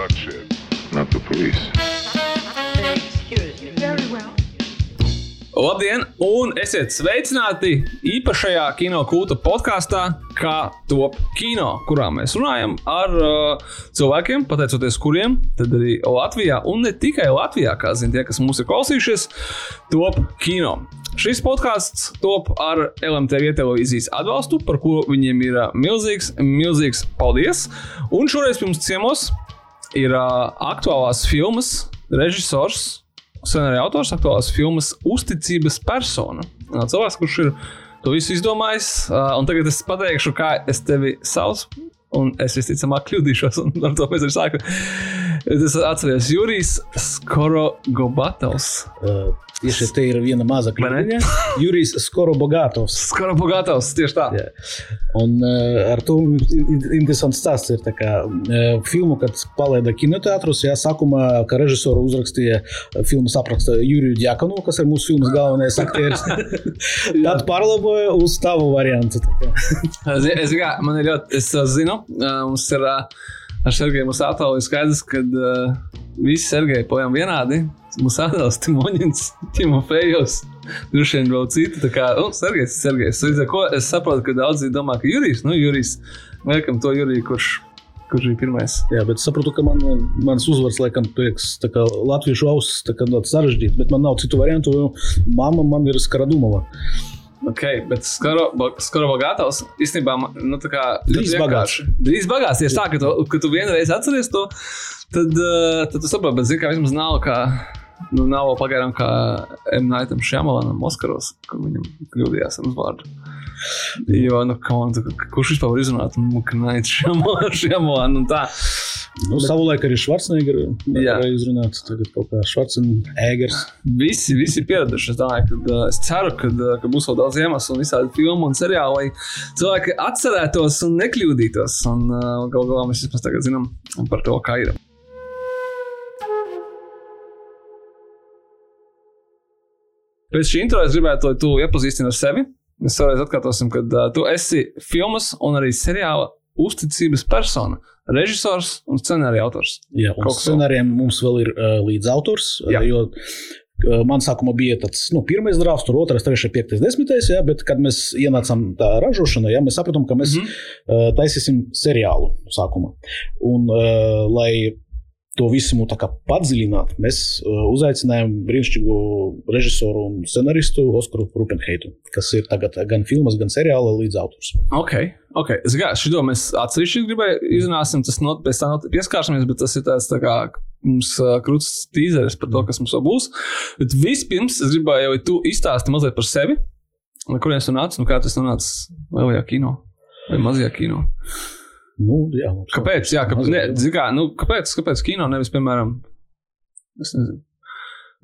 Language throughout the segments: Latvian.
bloodshed, not the police. Labdien, un esiet sveicināti īpašajā kino kulta podkāstā, kā top kino, kurā mēs runājam ar uh, cilvēkiem, pateicoties kuriem tad arī Latvijā, un ne tikai Latvijā, kā zina tie, kas mūs ir klausījušies, top kino. Šis podkāsts top ar LMTV televīzijas atbalstu, par ko viņiem ir uh, milzīgs, milzīgs paldies. Un šoreiz pie mums ciemos ir uh, aktuālās filmas režisors scenārija autors aktuālās filmas Uzticības persona. Ā, Cilvēks, kurš ir to visu izdomājis, ā, un tagad es pateikšu, kā es tevi saucu. Un es visticamāk kļūdīšos, un ar to mēs arī sākam. Es atceros, Jurijs Skorogobatovs. Uh, Tieši te ir viena maza kļūda. Jurijs Skorobogatovs. Skorogobatovs, tieši tā. Jā. Un uh, ar to in- interesants stāsts ir. Kā, uh, filmu, kad palaida kinoteātros, jā, sākumā, kā režisoru uzrakstīja uh, filmas apraksta Juriju Djakonu, kas ir mūsu filmas galvenais aktieris. Tad pārlaboja uz tavu variantu. Es, es, kā, man ir ļoti, es zinu, uh, mums ir uh, ar Sergeju mums atālu skaidrs, ka uh, visi Sergeji pojām vienādi. Atāls Timoņins, Timofejos, droši vien vēl citi. Tā kā, nu, Sergejs, Sergejs. Līdz ar ko es saprotu, ka daudzi domā, ka Jurijs, nu, Jurijs, liekam to Juriju, kurš, kurš bija pirmais. Jā, bet es saprotu, ka man, mans uzvārds, laikam, prieks, kā latviešu ausis, tā kā ļoti sarežģīti, bet man nav citu variantu, jo mamma man ir Skaradumova. Ok, bet Skoro Gatavs īstenībā man, nu, tā kā Drīz vienkārši. Drīz bagāts. Tieši tā, ka tu, ka tu vienreiz atceries to, tad, uh, tad tu saproti, bet zini, kā vismaz nav kā. Nu, nav pagaidām kā M. Naitam Šamalanam Oskaros, kur viņam kļūdījās ar uzvārdu. Jo, nu, on, tu, kurš vispār var izrunāt Muknaits Šamalanu un tā. Nu, savulaik arī Švarcnegera Jā. varēja izrunāt, tagad kaut kā Švarcnegers. Visi, visi pieraduši. Es, domāju, ka, uh, es ceru, ka, uh, ka būs vēl daudz iemeslu un visādi filmu un seriāli, lai cilvēki atcerētos un nekļūdītos. Un uh, galu galā mēs vismaz tagad zinām par to, kā ir. Pēc šī intro es gribētu, lai tu iepazīstini ar sevi. Mēs vēlreiz atkārtosim, ka uh, tu esi filmas un arī seriāla uzticības persona, režisors un scenārija autors. Jā, un scenārijiem mums vēl ir uh, līdzautors, Jā. jo uh, man sākumā bija tāds nu, pirmais drafts, tur otrais, trešais, piektais, desmitais, jā, bet kad mēs ienācām tā ražošanā, jā, mēs sapratām, ka mēs mm -hmm. uh, taisīsim seriālu sākumā. Un, uh, lai to visu tā kā padziļināt, mēs uh, uzaicinājām brīnišķīgu režisoru un scenaristu Oskaru Rupenheitu, kas ir tagad gan filmas, gan seriāla līdzautors. Ok, ok. Es gāju, šo mēs atsevišķi gribēju izrunāsim, tas not, pēc tam pieskārsimies, bet tas ir tāds tā kā mums uh, krūts tīzeris par to, kas mums vēl būs. Bet vispirms es gribēju, lai tu izstāsti mazliet par sevi. No kurienes tu nāc? Nu, kā tas nonāca lielajā kino vai mazajā kino? Nu, jā, Kāpēc? Jā, kāpēc, ne, kā, nu, kāpēc, kāpēc kino nevis, piemēram.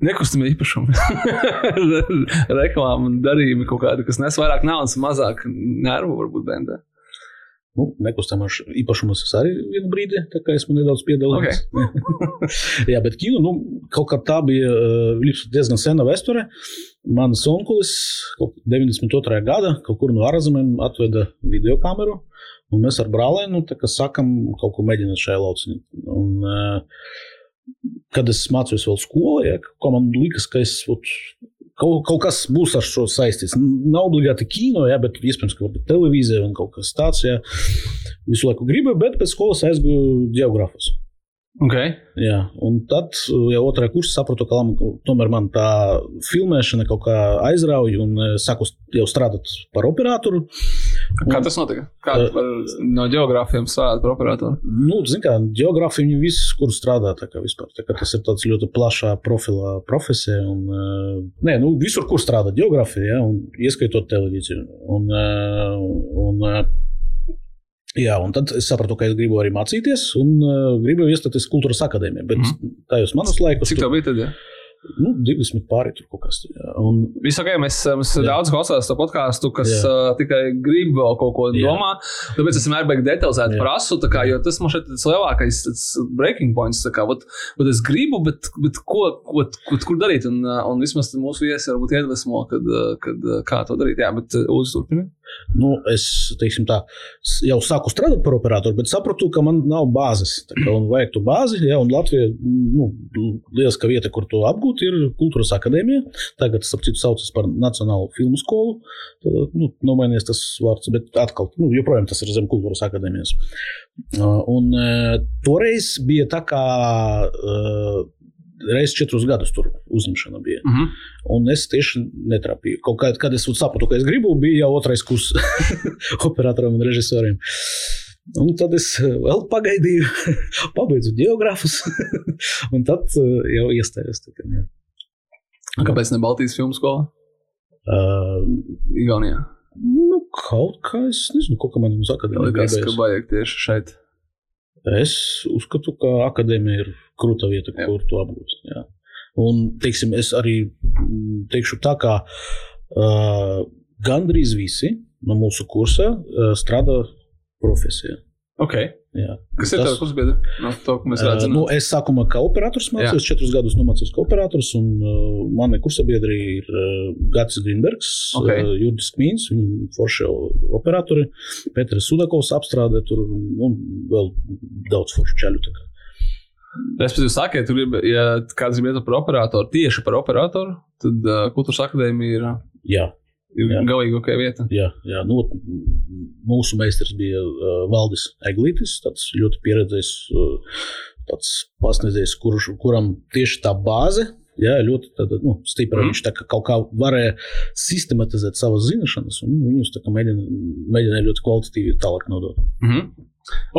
Nekustamie īpašumi, reklāma un darījumi kaut kādi, kas nes vairāk naudas, mazāk nervu varbūt bendē. Nu, nekustamās īpašumus es arī vienu brīdi, tā kā esmu nedaudz piedalījies. Okay. Jā, bet kino, nu, kaut kā tā bija uh, diezgan sena vēsture. Mans onkulis kaut kā 92. gada kaut kur no ārzemēm atveda videokameru, un mēs ar brālēnu kā sākam kaut ko mēģināt šajā lauciņā. Un, uh, kad es mācījos vēl skolā, ja, man liekas, ka es ot, kaut, kaut kas būs ar šo saistīts. Nav obligāti kino, ja, bet iespējams, ka varbūt televīzija un kaut kas tāds. Ja. Visu laiku gribu, bet pēc skolas aizgāju geogrāfus. Okay. Jā, un tad jau otrajā kursā sapratu, ka tomēr man tā filmēšana kaut kā aizrauja un eh, sāku jau strādāt par operatoru. Kā tas notika? Kā Uh, var no geogrāfiem strādāt par operatoru? Nu, zin kā, geogrāfija viņi visi, kur strādā, tā kā vispār. Tā kā tas ir tāds ļoti plašā profilā profesija. Un, eh, nē, nu, visur, kur strādā geogrāfija, ja, un ieskaitot televīziju. Un, eh, un, eh, Jā, un tad es sapratu, ka es gribu arī mācīties, un uh, gribu iestāties kultūras akadēmijā. Bet mm. tajos manos laikos, Cik tev bija tad? Ja? Nu, 20 pāri tur kaut kas. Un, Viss ok, mēs, mēs Jā. daudz klausāmies to podkāstu, kas Jā. uh, tikai grib vēl kaut ko Jā. domā. Tāpēc es vienmēr beigās detalizēti Jā. prasu, kā, jo tas man šeit ir lielākais tas breaking points. Kā, vat, vat es gribu, bet, bet ko, ko, ko, kur darīt? Un, uh, un vismaz mūsu viesi varbūt iedvesmo, kad, kad, kā to darīt. Jā, bet uh, Lūdzu, turpiniet. Nu, es tā, jau sāku strādāt par operatoru, bet sapratu, ka man nav bāzes. Man vajag to bāzi, ja, un Latvija nu, lieliska vieta, kur to apgūt, ir Kultūras akadēmija. Tagad, ap citu, saucas par Nacionālo filmu skolu. Tad, Nu, nomainījies tas vārds, bet atkal, nu, joprojām tas ir zem Kultūras akadēmijas. Uh, Un uh, toreiz bija tā kā uh, reizes četrus gadus tur uzņemšana bija. Mhm. Un es tieši netrapīju. Kaut kā, kad es sapratu, ka es gribu, bija jau otrais kurs operatoram un režisoriem. Un tad es eh, vēl pagaidīju, pabeidzu geogrāfus, un tad eh, jau iestājos. jā. Kāpēc ne Baltijas filmu skola? Uh, Igaunijā. nu, kaut kā es nezinu, ko man uz Man akadēmiju liekas, ka vajag tieši šeit. Es uzskatu, ka akadēmija ir krūta vieta, Jā. kur to apgūt. Jā. Un, teiksim, es arī mm, teikšu tā, ka uh, gandrīz visi no mūsu kursa uh, strādā profesijā. Ok. Jā. Kas ir tāds kursbiedri? No to, ko mēs Uh, redzam. nu, es sākumā kā operators mācījos, četrus gadus nomācījos kā operators, un uh, mani kursabiedri ir uh, Gatis Grīnbergs, Ok. uh, Jurgis Kmīns, viņi forši operatori, Petrs Sudakovs apstrādē tur, un vēl daudz foršu čaļu. tā kā. Respektīvi, sakiet, ir, ja kāds grib iet par operatoru, tieši par operatoru, tad uh, kultūras akadēmija ir, Jā, ir Jā. galīgākā vieta. jā, jā. Nu, mūsu meistars bija uh, Valdis Eglītis, tāds ļoti pieredzējis uh, pasniedzējs, kurš, kuram tieši tā bāze. Jā, ļoti tāda, nu, stipra. Mhm. Mm. Viņš kā kaut kā varēja sistematizēt savas zināšanas, un viņus mēģina, mēģināja ļoti kvalitatīvi tālāk nodot. Mhm.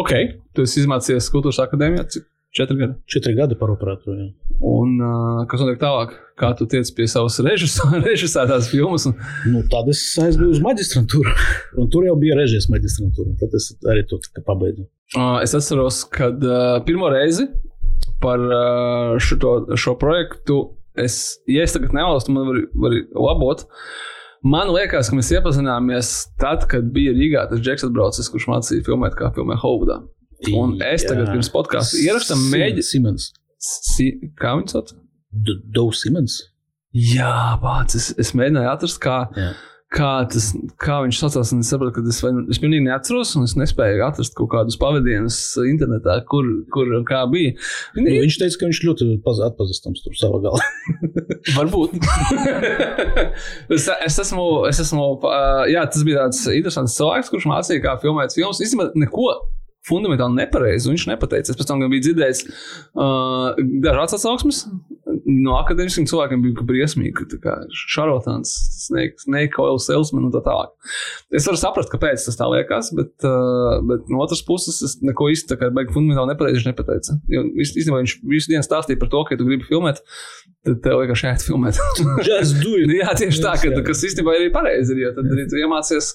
Ok, tu esi izmācījies kultūras akadēmijā cik? Četri gadi. Četri gadi par operatoru. jā. Un uh, kas notiek tālāk? Kā tu tiec pie savas režisētās filmas? Un, Nu, tad es aizgāju uz maģistrantūru, un tur jau bija režijas maģistrantūra. Tad es arī to pabeidzu. uh, es atceros, kad uh, pirmo reizi par uh, šito, šo projektu, es, ja es tagad nevalstu, tu man vari, vari labot. Man liekas, ka mēs iepazināmies tad, kad bija Rīgā tas Džeks atbraucis, kurš mācīja filmēt, kā filmē Holivudā. Un es tagad pirms podkāstu ierakstām mēģināju. Simons. Si, kā viņš sauc? Dovs Simons. Jā, pats. Es, es mēģināju atrast, kā, Jā. kā, tas, kā viņš saucās. Es saprotu, ka es, nu- es pilnīgi neatceros, un es nespēju atrast kaut kādus pavadienus internetā, kur, kur un kā bija. Nu, viņš teica, ka viņš ļoti paz- atpazīstams tur savā galā. Varbūt. es, es esmu, es esmu jā, tas bija tāds interesants cilvēks, kurš mācīja, kā filmēt filmas. Īstenībā neko fundamentāli nepareizi viņš nepateica. Es pēc tam biju dzirdējis uh, dažādas atsauksmes. No akadēmiskiem cilvēkiem bija briesmīgi, ka snake oil salesman un tā tālāk. Es varu saprast, kāpēc tas tā liekas, bet, uh, bet no otras puses es neko īsti tā kā baigi fundamentāli nepareizi viņš nepateica. Jo īs- īstenībā viņš visu dienu stāstīja par to, ka, ja tu gribi filmēt, tad tev vienkārši jāiet filmēt. Jā, tieši tā, ka, kas īstenībā ir pareizi. Jo tad arī tu iemācies,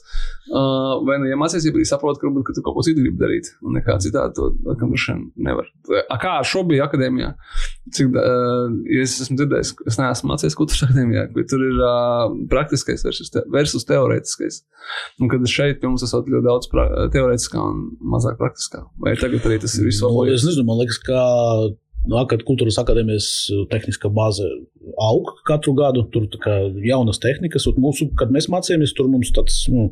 uh, vai nu iemācies, ja arī saproti, ka, ka tu kaut ko citu gribi darīt. Un nekā citādi to laikam droši vien nevar. A, kā ar šo bija akadēmijā? Cik, uh, es esmu dzirdējis, es neesmu mācījies kultūras akadēmijā, bet tur ir uh, praktiskais versus, te, versus teorētiskais. Un kad šeit mums esot ļoti daudz pra, teorētiskā un mazāk praktiskā. Vai tagad arī tas ir viss Nu, vēl es nezinu, man liekas, ka nu, akad, kultūras akadēmijas tehniskā bāze aug katru gadu. Tur kā jaunas tehnikas, un mūsu, kad mēs mācījāmies, tur mums tāds. Nu,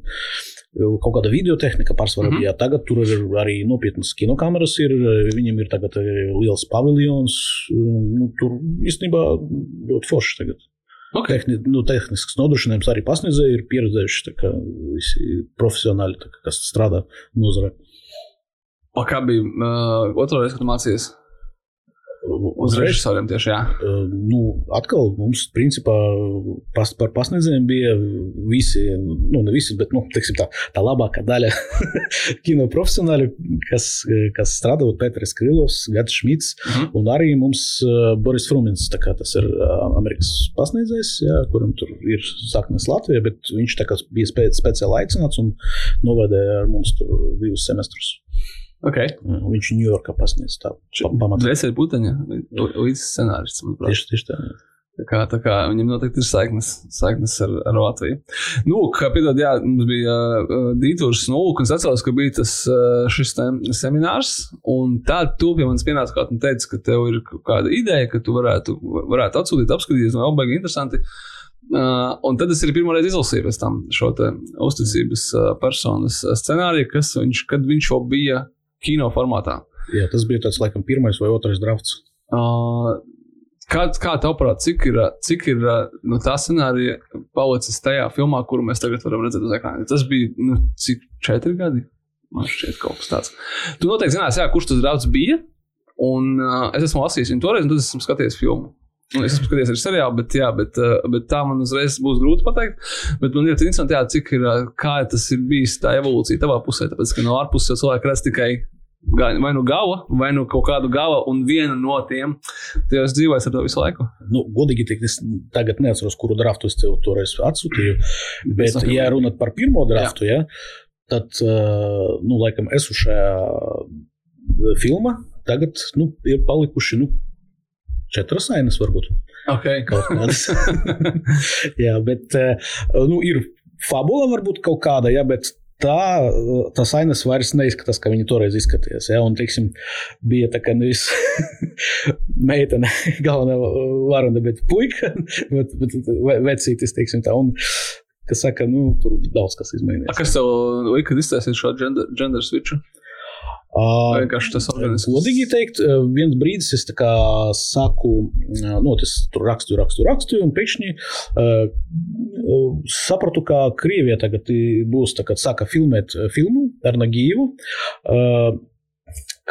Kaut kāda video tehnika pārsvarā mm -hmm. bija. Tagad tur ir arī nopietnas kinokameras. Ir, viņam ir tagad liels paviljons. Nu, tur īstenībā ļoti forši tagad. Okay. Tehni, nu, tehnisks nodrošinājums arī pasniedzēji ir pieredzējuši kā visi profesionāļi, kā, kas strādā nozarē. Kā bija uh, otrā reize, kad tu mācījies? Uz režisoriem tieši jā. Uh, nu, atkal mums, principā, pas, par pasniedzējiem bija visi, nu, ne visi, bet nu, teiksim, tā, tā labākā daļa kino profesionāļi, kas, kas strādā, Pēters Krilovs, Gats Šmits, Mhm. un arī mums uh, Boris Frumins, tā kā tas ir uh, Amerikas pasniedzējs, jā, kuram tur ir saknes Latvijā, bet viņš tā kā bija spē, speciāli aicināts un novadīja ar mums tur divus semestrus. Okay. Viņš Ņujorkā pasniedz tā pa- pamatā. Dvēseli puteņa līdz manuprāt. Tieši, tieši tā. Tā kā, tā kā viņam noteikti ir saiknes, saiknes ar, ar Latviju. Nu, kā piedod, jā, mums bija uh, dītūrs, nu, lūk, un es atceros, ka bija tas uh, šis te seminārs, un tad tu pie manis pienāci kā un teici, ka tev ir kaut kāda ideja, ka tu varētu, varētu atsūtīt, apskatīties, no baigi interesanti. Uh, un tad es arī pirmo reizi izlasīju pēc tam šo te uzticības uh, personas uh, scenāriju, kas viņš, kad viņš jau bija kino formātā. Jā, tas bija tāds laikam pirmais vai otrais drafts. Uh, kā, kā tavuprāt, cik ir, cik ir no tā scenārija palicis tajā filmā, kuru mēs tagad varam redzēt uz ekrāna? Tas bija nu, cik četri gadi? Man šķiet, kaut kas tāds. Tu noteikti zinās, jā, kurš tas draugs bija. Un uh, es esmu lasījis viņu toreiz, un tad esmu skatījies filmu. Un es esmu skatījies arī seriālu, bet, jā, bet, uh, bet tā man uzreiz būs grūti pateikt. Bet man ļoti interesanti, jā, cik ir, kā tas ir bijis tā evolūcija tavā pusē. Tāpēc, ka no ārpuses cilvēki redz tikai vai nu gala, vai nu kaut kādu gala, un viena no tiem tajos dzīvojas ar to visu laiku. Nu, godīgi teikt, es tagad neatceros, kuru draftu es tev toreiz atsūtīju. Bet, ja runāt par pirmo draftu, jā. Ja, tad, uh, nu, laikam, esmu šajā filmā. Tagad nu, ir palikuši nu, četras ainas, varbūt. Okay. jā, bet nu, ir fabula, varbūt kaut kāda, jā, bet tā, tas ainas vairs neizskatās, kā viņi toreiz izskatījās. Ja? Un, teiksim, bija tā, ka nevis meitene, galvenā varone, bet puika, bet, bet vecītis, teiksim tā. Un, kas saka, nu, tur daudz kas izmainījās. A, kas tev lika iztaisīt šo gender, gender switchu? Uh, Vienkārši tas organizēts. Godīgi teikt, viens brīdis es saku, nu, es tur rakstu, rakstu, rakstu, un pēkšņi uh, sapratu, ka Krievija tagad būs, tā, kad sāka filmēt filmu ar Nagīvu. Uh,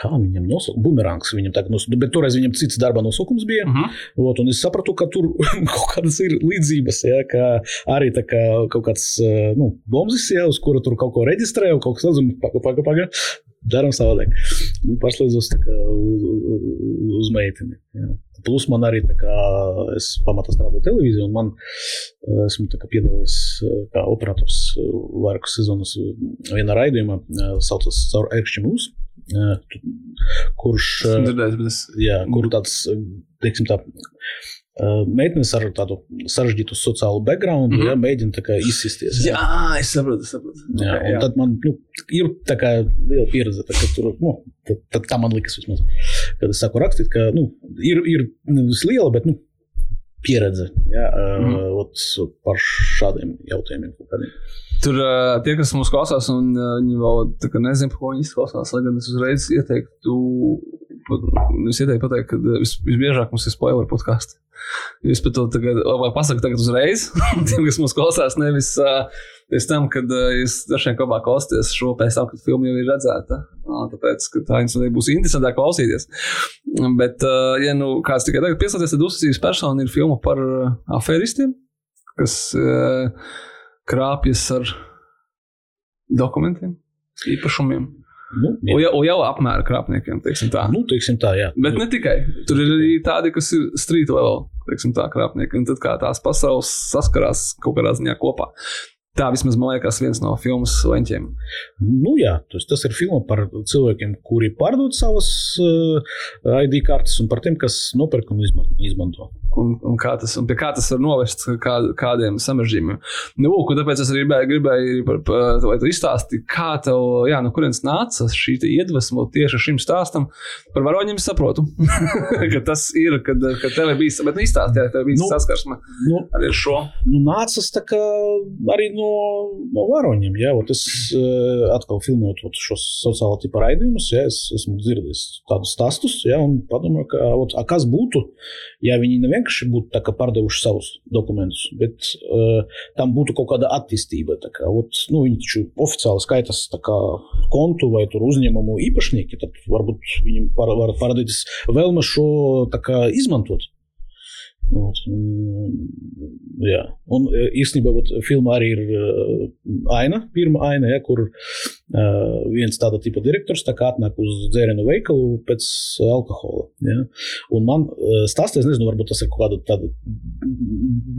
kā viņam nosaukt, bumerāns viņam tagad nosaukt, bet toreiz viņam cits darba nosaukums bija. Uh -huh. Ot, un es sapratu, ka tur kaut kādas ir līdzības, ja, ka arī tā kā kaut kāds, nu, bombzis, ja, uz kura tur kaut ko reģistrē, un kaut kas un paga, paga, paga, daram savādāk. Nu, Pašlīdzos uz, uz, uz meiteni. Ja. Plus man arī kā es pamatā strādāju televīzijā, un man esmu piedalījies kā operators vairākas sezonas vienā raidījumā, saucas caur Ekšķi mūsu kurš dzirdējis, jā, kur tāds, teiksim, tā. Meitenes ar tādu sarežģītu sociālu background, mm -hmm. ja, mēģina izsisties. Jā, jā es saprotu, saprotu. Jā, okay, jā. Tad man nu, ir tā kā liela pieredze, tā, tur, nu, tad, tad tā man likas vismaz. Kad es sāku rakstīt, ka nu, ir, ir nevis liela, bet nu, pieredze ja, mm. uh, par šādiem jautājumiem. Tur uh, tie, kas mūsu klausās, un uh, viņi vēl nezina, ko viņi izklausās, lai gan es uzreiz ieteiktu, es ieteiktu pateikt, ka vis, visbiežāk mums ir spoiler podkāsts. Jūs pat to tagad, vai pasakāt tagad uzreiz, tiem, kas mūsu klausās, nevis pēc tam, kad jūs dažiem kopā klausāties šo pēc tam, kad filma jau ir redzēta. Tāpēc, ka tā jums būs interesantāk klausīties. Bet, ja nu kāds tikai tagad pieslēdzies, tad uzticības persona ir filma par aferistiem, kas krāpjas ar dokumentiem, īpašumiem. Nu, jā. jau, jau apmēra krāpniekiem, teiksim tā. Nu, teiksim tā, jā. Bet ne tikai. Tur ir arī tādi, kas ir street level, teiksim tā, krāpnieki. Un tad kā tās pasaules saskarās kaut kādā ziņā kopā. Tā vismaz man liekas, viens no filmas leņķiem. Nu, jā, tas, tas ir filma par cilvēkiem, kuri pārdod savas uh, eh, ID kartes, un par tiem, kas nopērk un izmanto. Un, un, kā tas, un pie kā tas var novest kā, kādiem samežģījumiem. Nu, lūk, tāpēc es arī gribēju, gribēju par, par, lai tu izstāstītu, kā tev, jā, no kurienes nāca šī iedvesma tieši šim stāstam. Par varoņiem es saprotu, ka tas ir, kad, kad tev bijis, bet izstāstīja, tev bija nu, saskarsme nu, ar šo. Nu, nācas tā kā arī no, no varoņiem, jā, ot es uh, atkal filmējot šos sociālo tipu raidījumus, jā, es esmu dzirdējis tādus stāstus, jā, un padomāju, ka, ot, a, kas būtu, ja viņi nevienkārši vienkārši būtu pārdevuši savus dokumentus, bet uh, tam būtu kaut kāda attīstība. Kā, ot, nu, viņi taču oficiāli skaitās kā, kontu vai uzņēmumu īpašnieki, tad varbūt viņiem par, var parādīties vēlme šo kā, izmantot. Un, jā. un īstenībā filmā arī ir uh, aina, pirmā aina, ja, kur uh, viens tāda tipa direktors tā atnāk uz dzērienu veikalu pēc alkohola. Ja. Un man uh, stāsta, es nezinu, varbūt tas ir kaut kāda tāda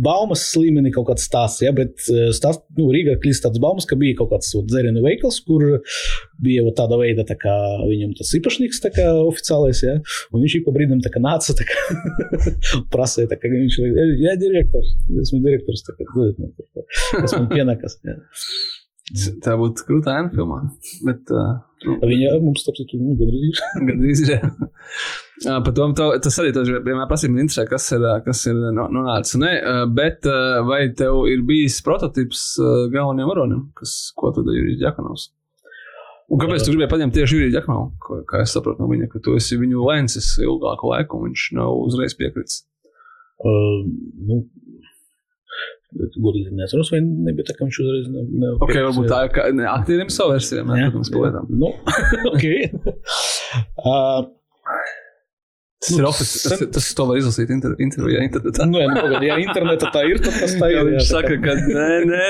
baumas līmenī, kaut kāds stāsts, ja, bet stāst, nu, Rīgā klīst tāds baumas, ka bija kaut kāds dzērienu veikals, kur bija tāda veida, tā kā viņam tas īpašnieks tā kā oficiālais, ja, un viņš ik pa brīdim tā kā nāca, tā kā prasīja, tā kā viņš jā, direktors, esmu direktors, tā kā, man, esmu pienākas, jā. Tā būtu krūta ēna filmā. Bet, uh, nu, Viņa mums, starp citu, nu, gandrīz ir. Gandrīz ir. Par to tas arī tas vienmēr prasīja. Man interesē, kas ir, kas ir no- nonācis. Nē, ā, bet ā, vai tev ir bijis prototyps ā, galvenajam varonim, kas, ko tad ir Jurijs Jakunovs? Un kāpēc tu gribēji paņemt tieši Juriju? Ko- Kā es saprotu no viņa, ka tu esi viņu lencis ilgāku laiku, un viņš nav uzreiz piekritis. Uh, nu, Godīgi neatceros, vai nebija tā, ka viņš uzreiz ne, ne, Ok, varbūt tā ir kā ne, aktieriem savu versiju, mēs, protams, palietām. Nu, ok. uh, Tas ir oficiāls. Tas, tas, tas to var izlasīt inter, intervijā internetā. nu, jā, nu, pagaidi, ja internetā tā ir, tad tas tā Jā, ir. viņš jā, saka, kā- ka nē, nē,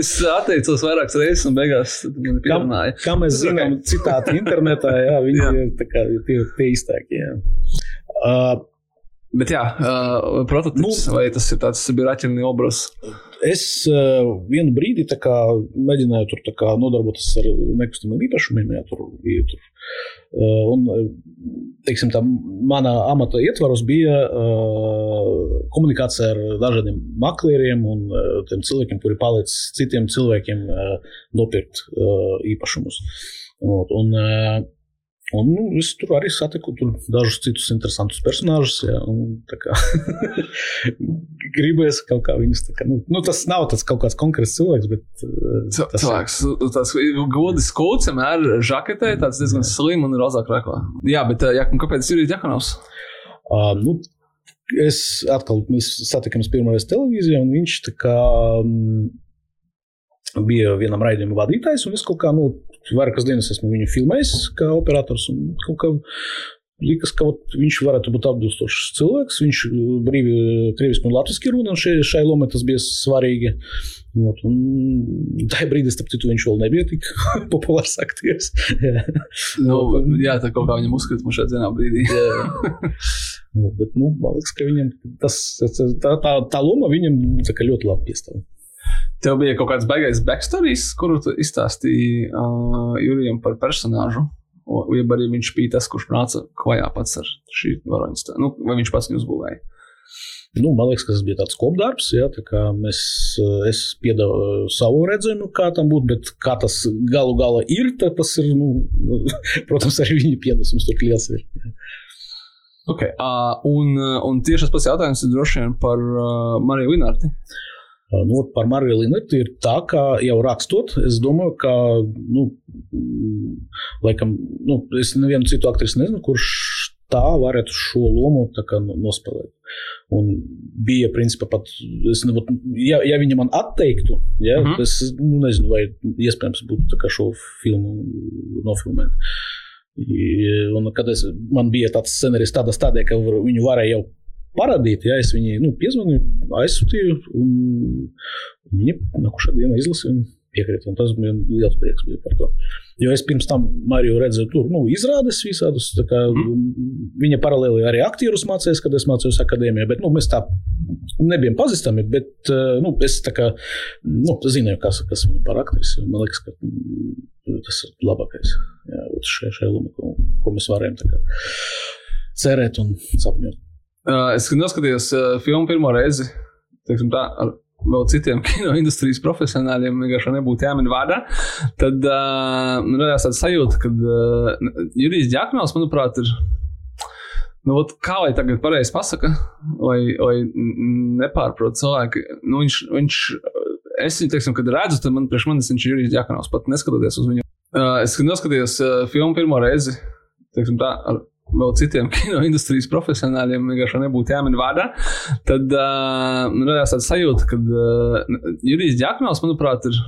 es atteicos vairākas reizes, un beigās man pierunāja. kā mēs Tas ir zinām, citāti internetā, jā, viņi Jā. ir kā tie, tie. Jā. Uh, Bet jā, uh, prototyps, nu, vai tas ir tāds Sibiraķiņa obraz? es uh, vienu brīdi kā, mēģināju tur kā, nodarboties ar nekustamiem īpašumiem, jā, tur bija. Tur. Uh, un, teiksim, tā, mana amata ietvaros bija uh, komunikācija ar dažādiem maklieriem un uh, tiem cilvēkiem, kuri palīdz citiem cilvēkiem uh, nopirkt uh, īpašumus. Un, un, uh, Un, nu, es tur arī satiku tur dažus citus interesantus personāžus. Jā, un, kā gribēs kaut kā viņus. Kā, nu, nu, tas nav tas kaut kāds konkrēts cilvēks, bet uh, tas ir. Cilvēks, tas godis skūts, vienmēr žaketē, tāds diezgan slim un rozā krāklā. Jā, bet jā, kāpēc ir Jakunovs? Uh, nu, es atkal satikāmies pirmoreiz televīzijā, un viņš tā kā, um, bija vienam raidījuma vadītājs. un Es kaut kā, nu, vairākas dienas esmu viņu filmējis kā operators. kaut kā Likās, ka viņš varētu būt atbilstošs cilvēks. Viņš brīvi krieviski un latviešu runā, un šai, šai lomai tas bija svarīgi. Ot, tajā brīdī, starp citu, viņš vēl nebija tik populārs aktieris. Jā. Nu, jā, tā kaut kā viņam man šeit zinā brīdī. Nu, bet, nu, man liekas, ka viņam tas, tā, tā, tā loma viņam tā ļoti labi piestāv. Tev bija kaut kāds baigais backstories, kuru tu izstāstīji uh, Jurijam par personāžu. Jeb arī viņš bija tas, kurš nāca klajā pats ar šī varoņa. Nu, vai viņš pats viņu uzbūvēja? Nu, man liekas, ka tas bija tāds kopdarbs. Jā, tā mēs, es piedāvāju savu redzējumu, kā tam būtu, bet kā tas galu galā ir, tas ir, nu, protams, arī viņa pienesums tur liels ir. Okay. Uh, un, uh, un tieši tas pats jautājums ir droši vien par uh, Mariju Linārti. Nu, par Mariju Linetu ir tā, ka jau rakstot, es domāju, ka, nu, laikam, nu, es nevienu citu aktrisu nezinu, kurš tā varētu šo lomu kā no- nospēlēt. Un bija, principā, pat, es nevat, ja, ja viņa man atteiktu, ja, mm -hmm. es nu, nezinu, vai iespējams būtu šo filmu nofilmēt. Un, kad es, man bija tāds scenārijs, tādā stadijā, ka viņu varēja jau parādīt, ja es viņai nu, piezvanīju, aizsūtīju, un viņa nākošā dienā izlasīja. Un tas bija liels prieks bija par to. Jo es pirms tam Mariju redzēju, tur nu, izrādes visādus. Kā, viņa paralēli arī aktierus mācījās, kad es mācījos akadēmijā. Bet nu, mēs tā nebijām pazīstami. Bet eh, nu, es kā nu, zināju, kas, kas viņa par aktrisi. Man liekas, ka mm, tas ir labākais jā, šajā, šajā lomā, ko, ko mēs varējām cerēt un sapņot. Uh, es noskatījos uh, filmu pirmo reizi, teiksim tā, ar vēl citiem kino industrijas profesionāļiem, vienkārši nebūtu jāmin vārdā. Tad uh, man radās tāda sajūta, ka uh, Jurijs Džaknovs, manuprāt, ir. Nu, ot, kā lai tagad pareizi pasaka, lai, lai nepārprot cilvēki, nu, viņš, viņš, es viņu, teiksim, kad redzu, tad man priekš manis viņš ir Jurijs Džaknovs, pat neskatoties uz viņu. Uh, es kad noskatījos uh, filmu pirmo reizi, teiksim tā, ar vēl citiem kino industrijas profesionāļiem, vienkārši nebūtu jāmin vārdā, tad uh, man radās tāda sajūta, ka uh, Jurijs Džaknovs, manuprāt, ir.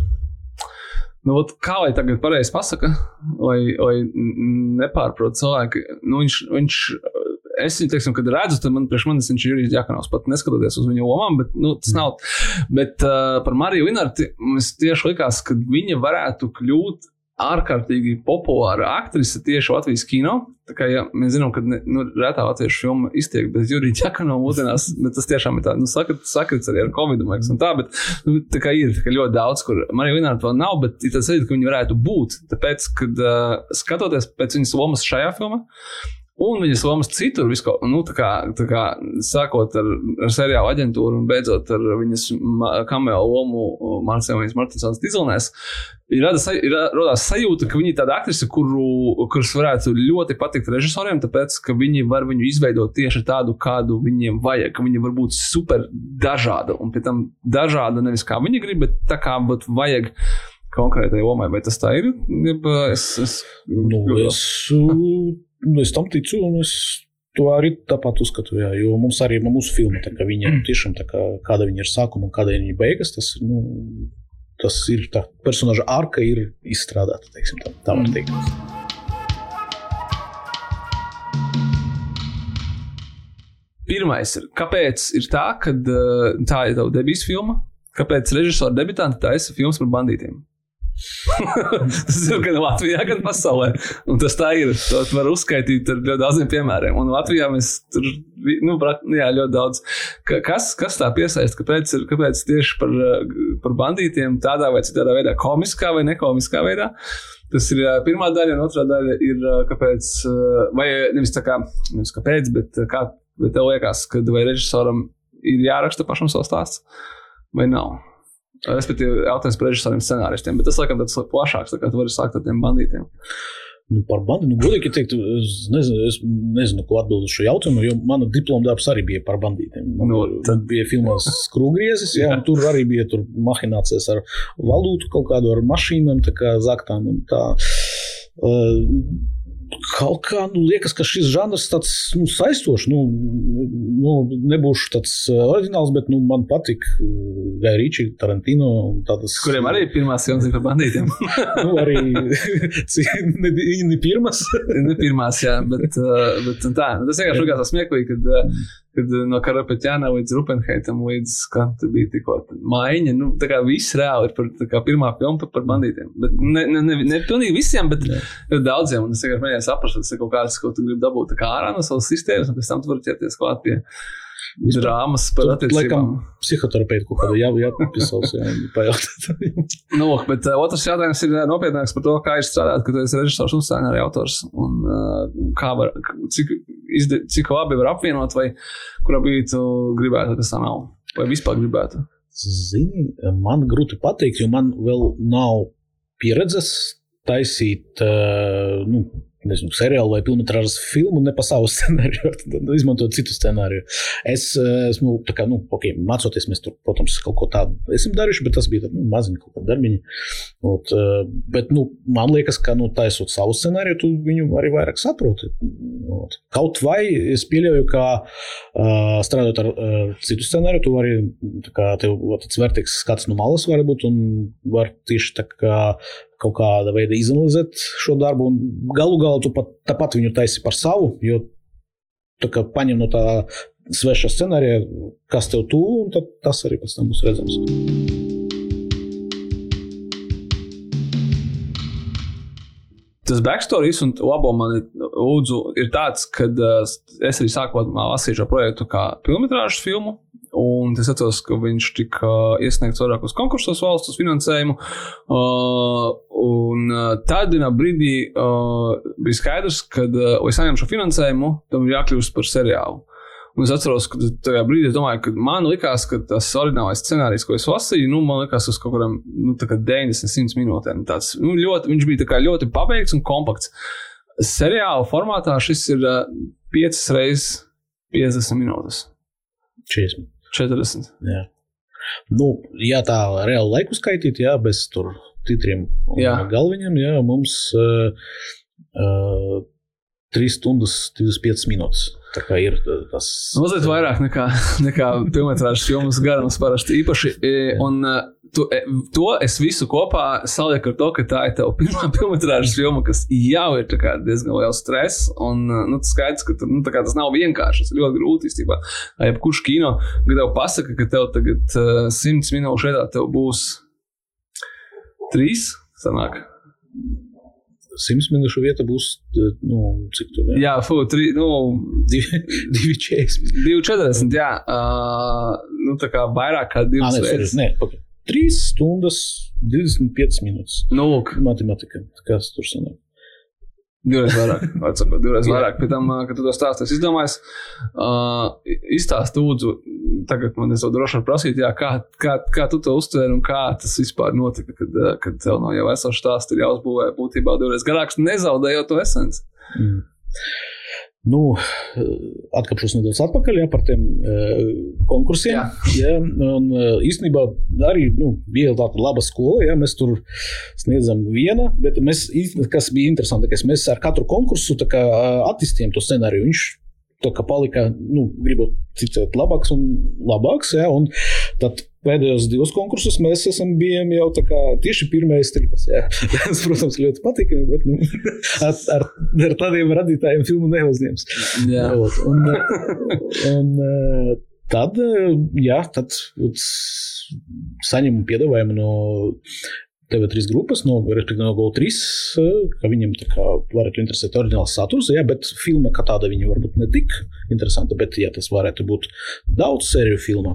Nu, ot, kā lai tagad pareizi pasaka, lai, lai n- nepārprot cilvēki, nu, viņš, viņš es viņu, teiksim, kad redzu, tad man priekš manis viņš ir Jurijs Džakanovs, pat neskatoties uz viņa lomām, bet nu, tas nav. Bet uh, par Mariju Linarti mums tieši likās, ka viņa varētu kļūt ārkārtīgi populāra aktrise tieši Latvijas kino. Tā kā ja, mēs zinām, ka ne, nu, retā latviešu filma iztiek bez Jurija Čakanova mūsdienās, bet tas tiešām ir tāds nu, sakrits arī ar Covid. Man liekas, un tā, bet nu, tā kā ir tā kā ļoti daudz, kur Marija Linārta vēl nav, bet ir tas veids, ka viņi varētu būt. Tāpēc, kad uh, skatoties pēc viņas lomas šajā filmā, Un viņas lomas citur, visko, nu, tā kā, tā kā, sākot ar, ar seriālu aģentūru un beidzot ar viņas kameo lomu Marcēlijas Martinsons Dizelnēs, ir, rada, ir radās sajūta, ka viņi ir tāda aktrise, kuru, kuras varētu ļoti patikt režisoriem, tāpēc, ka viņi var viņu izveidot tieši tādu, kādu viņiem vajag, ka viņi var būt super dažāda, un pie tam dažāda nevis kā viņi grib, bet tā kā būt vajag konkrētai lomai, vai tas tā ir? Es, es, nu, es, Nu, es tam ticu, un es to arī tāpat uzskatu. Jā, jo mums arī ir mūsu filma, tā, viņa ir tiešām tā, kā, kāda viņa ir sākuma un kāda viņa beigas. Tas, nu, tas ir tā personāža arka, ir izstrādāta. Teiksim, tā, tā var teikt. Pirmais ir, kāpēc ir tā, ka tā ir tava debijas filma? Kāpēc režisora debitanti taisa filmas par bandītiem? tas ir gan Latvijā, gan pasaulē. Un tas tā ir. To var uzskaitīt ar ļoti daudziem piemēriem. Un Latvijā mēs tur nu, jā, ļoti daudz. Kas, kas tā piesaista? Kāpēc, ir, kāpēc tieši par, par bandītiem tādā vai citā veidā, komiskā vai nekomiskā veidā? Tas ir pirmā daļa, un otrā daļa ir, kāpēc, vai nevis tā kā, nevis kāpēc, bet kā bet tev liekas, ka vai režisoram ir jāraksta pašam savs stāsts, vai nav? Respektīvi, jautājums par režisoriem, scenāristiem, bet tas, laikam, tāds plašāks, tā kā tu vari sākt ar tiem bandītiem. Nu, par bandi, nu, godīgi teikt, es nezinu, es nezinu, ko atbildēt uz šo jautājumu, jo mana diploma darbs arī bija par bandītiem. Man nu, tad bija filmās skrūvgriezis, jā, un tur arī bija tur mahinācijas ar valūtu, kaut kādu ar mašīnām, tā kā zaktām un tā. Uh, Kaut kā nu, liekas, ka šis žanrs tāds nu, saistošs. Nu, nu, nebūšu tāds uh, oriģināls, bet nu, man patīk uh, Gaja Rīča, Tarantino. Tādas, Kuriem arī pirmās filmas ir par bandītiem? nu, arī ne, ne pirmās. ne pirmās, jā, bet, uh, bet tā. Nu, tas vienkārši likās smieklīgi, kad kad eh, no Karapetjāna līdz Rupenheitam līdz skatu bija tikko maiņa. Nu, tā kā viss reāli ir par kā, pirmā filma par, bandītiem. Bet ne, ne, ne, ne pilnīgi visiem, bet Jā. daudziem. Un es vienkārši mēģināju saprast, tas ir kaut kāds, ko tu gribi dabūt ārā no savas sistēmas, un pēc tam tu vari ķerties klāt pie drāmas par attiecībām. Psihoterapeitu kaut kādu jā, jāpisals, jā, pajautāt. nu, bet uh, otrs jautājums ir nopietnāks par to, kā ir strādāt, ka tu esi režisors un scenārija autors. Un uh, kā var, cik, izde, cik labi var apvienot, vai kurā brīdī tu gribētu, tas tā nav. Vai vispār gribētu? Zini, man grūti pateikt, jo man vēl nav pieredzes taisīt, uh, nu, nezinu, seriālu vai filmas filmu, ne pa savu scenāriju, tad nu, izmantot citu scenāriju. Es eh, esmu, kā, nu, ok, mācoties, mēs tur, protams, kaut ko tādu esam darījuši, bet tas bija nu, maziņi kaut kādi darbiņi. Ot, eh, bet, nu, man liekas, ka, nu, taisot savu scenāriju, tu viņu arī vairāk saproti. Ot. Kaut vai es pieļauju, ka uh, strādājot ar uh, citu scenāriju, tu vari, kā tev tāds vērtīgs skats no malas var būt un var tieši tā kā kaut kāda veida izanalizēt šo darbu, un galu galā tu pat, tāpat viņu taisi par savu, jo kā paņem no tā sveša scenārija, kas tev tuvu, un tad tas arī pēc tam būs redzams. Tas backstories un labo man lūdzu, ir tāds, ka uh, es arī sākotnē lasīju šo projektu kā filmas filmu. Un es atceros, ka viņš tika iesniegts vairākos konkursos valsts finansējumu. Uh, un uh, tādā brīdī uh, bija skaidrs, ka, uh, lai saņemtu šo finansējumu, tam ir jākļūst par seriālu. Un es atceros, ka tajā brīdī domāju, ka man likās, ka tas oriģinālais scenārijs, ko es lasīju, nu, man likās uz kaut kādiem nu, 90, 100 minūtēm. Tāds, nu, ļoti, viņš bija ļoti pabeigts un kompakts. Seriāla formātā šis ir uh, 5 reizes 50 minūtes. 40. 40. Jā. Nu, ja tā reāli laiku skaitīt, jā, bez tur titriem un galviņiem, jā, mums uh, uh, 3 stundas 25 minūtes. Tā kā ir tas. Mazliet vairāk nekā, nekā filmas filmas garums parasti īpaši. Un, tu, e, to es visu kopā salieku ar to, ka tā ir tava pirmā filmas filma, kas jau ir diezgan liels stress. Un nu, skaidrs, ka nu, tas nav vienkārši. Tas ir ļoti grūti īstenībā. Jebkurš kino, kad tev pasaka, ka tev tagad uh, simts minūšu veidā tev būs trīs, sanāk. Simts minūšu vieta būs, nu, cik tur ir? Jā, fu, tri, nu, 2,40. 2,40, jā. Uh, nu, tā kā vairāk kā divas reizes. Nē, okay. 3 stundas 25 minūtes. Nu, lūk. Matematika. Kas tur sanāk? Divreiz vairāk, var sakot, divreiz vairāk. Pēc tam, kad tu to stāstīsi, izdomājis, uh, izstāst lūdzu, tagad man es to droši varu prasīt, jā, kā, kā, kā tu to uztvēri un kā tas vispār notika, kad, kad tev no jau esošā stāsta ir jāuzbūvē būtībā divreiz garāks, nezaudējot to esenci. Mm. Nu, atkāpšos nedaudz atpakaļ ja, par tiem uh, konkursiem. Ja, un, uh, īstenībā arī nu, bija tāda laba skola. Ja, mēs tur sniedzam vienu, bet mēs, kas bija interesanti, ka mēs ar katru konkursu kā, attīstījām to scenāriju. Viņš tā kā palika, nu, gribot citēt, labāks un labāks. Ja, un tad pēdējos divus konkursus mēs esam bijām jau tieši pirmais tripas. Ja. Tas, protams, ļoti patika, bet nu, ar, ar, ar tādiem radītājiem filmu neuzņems. Jā. Un, un, tad, jā, tad saņemu piedāvājumu no TV3 grupas, no, respektīvi no GO3, ka viņiem kā, varētu interesēt oriģināls saturs, jā, bet filma kā tāda viņa varbūt ne tik interesanta, bet ja tas varētu būt daudz sēriju filmā,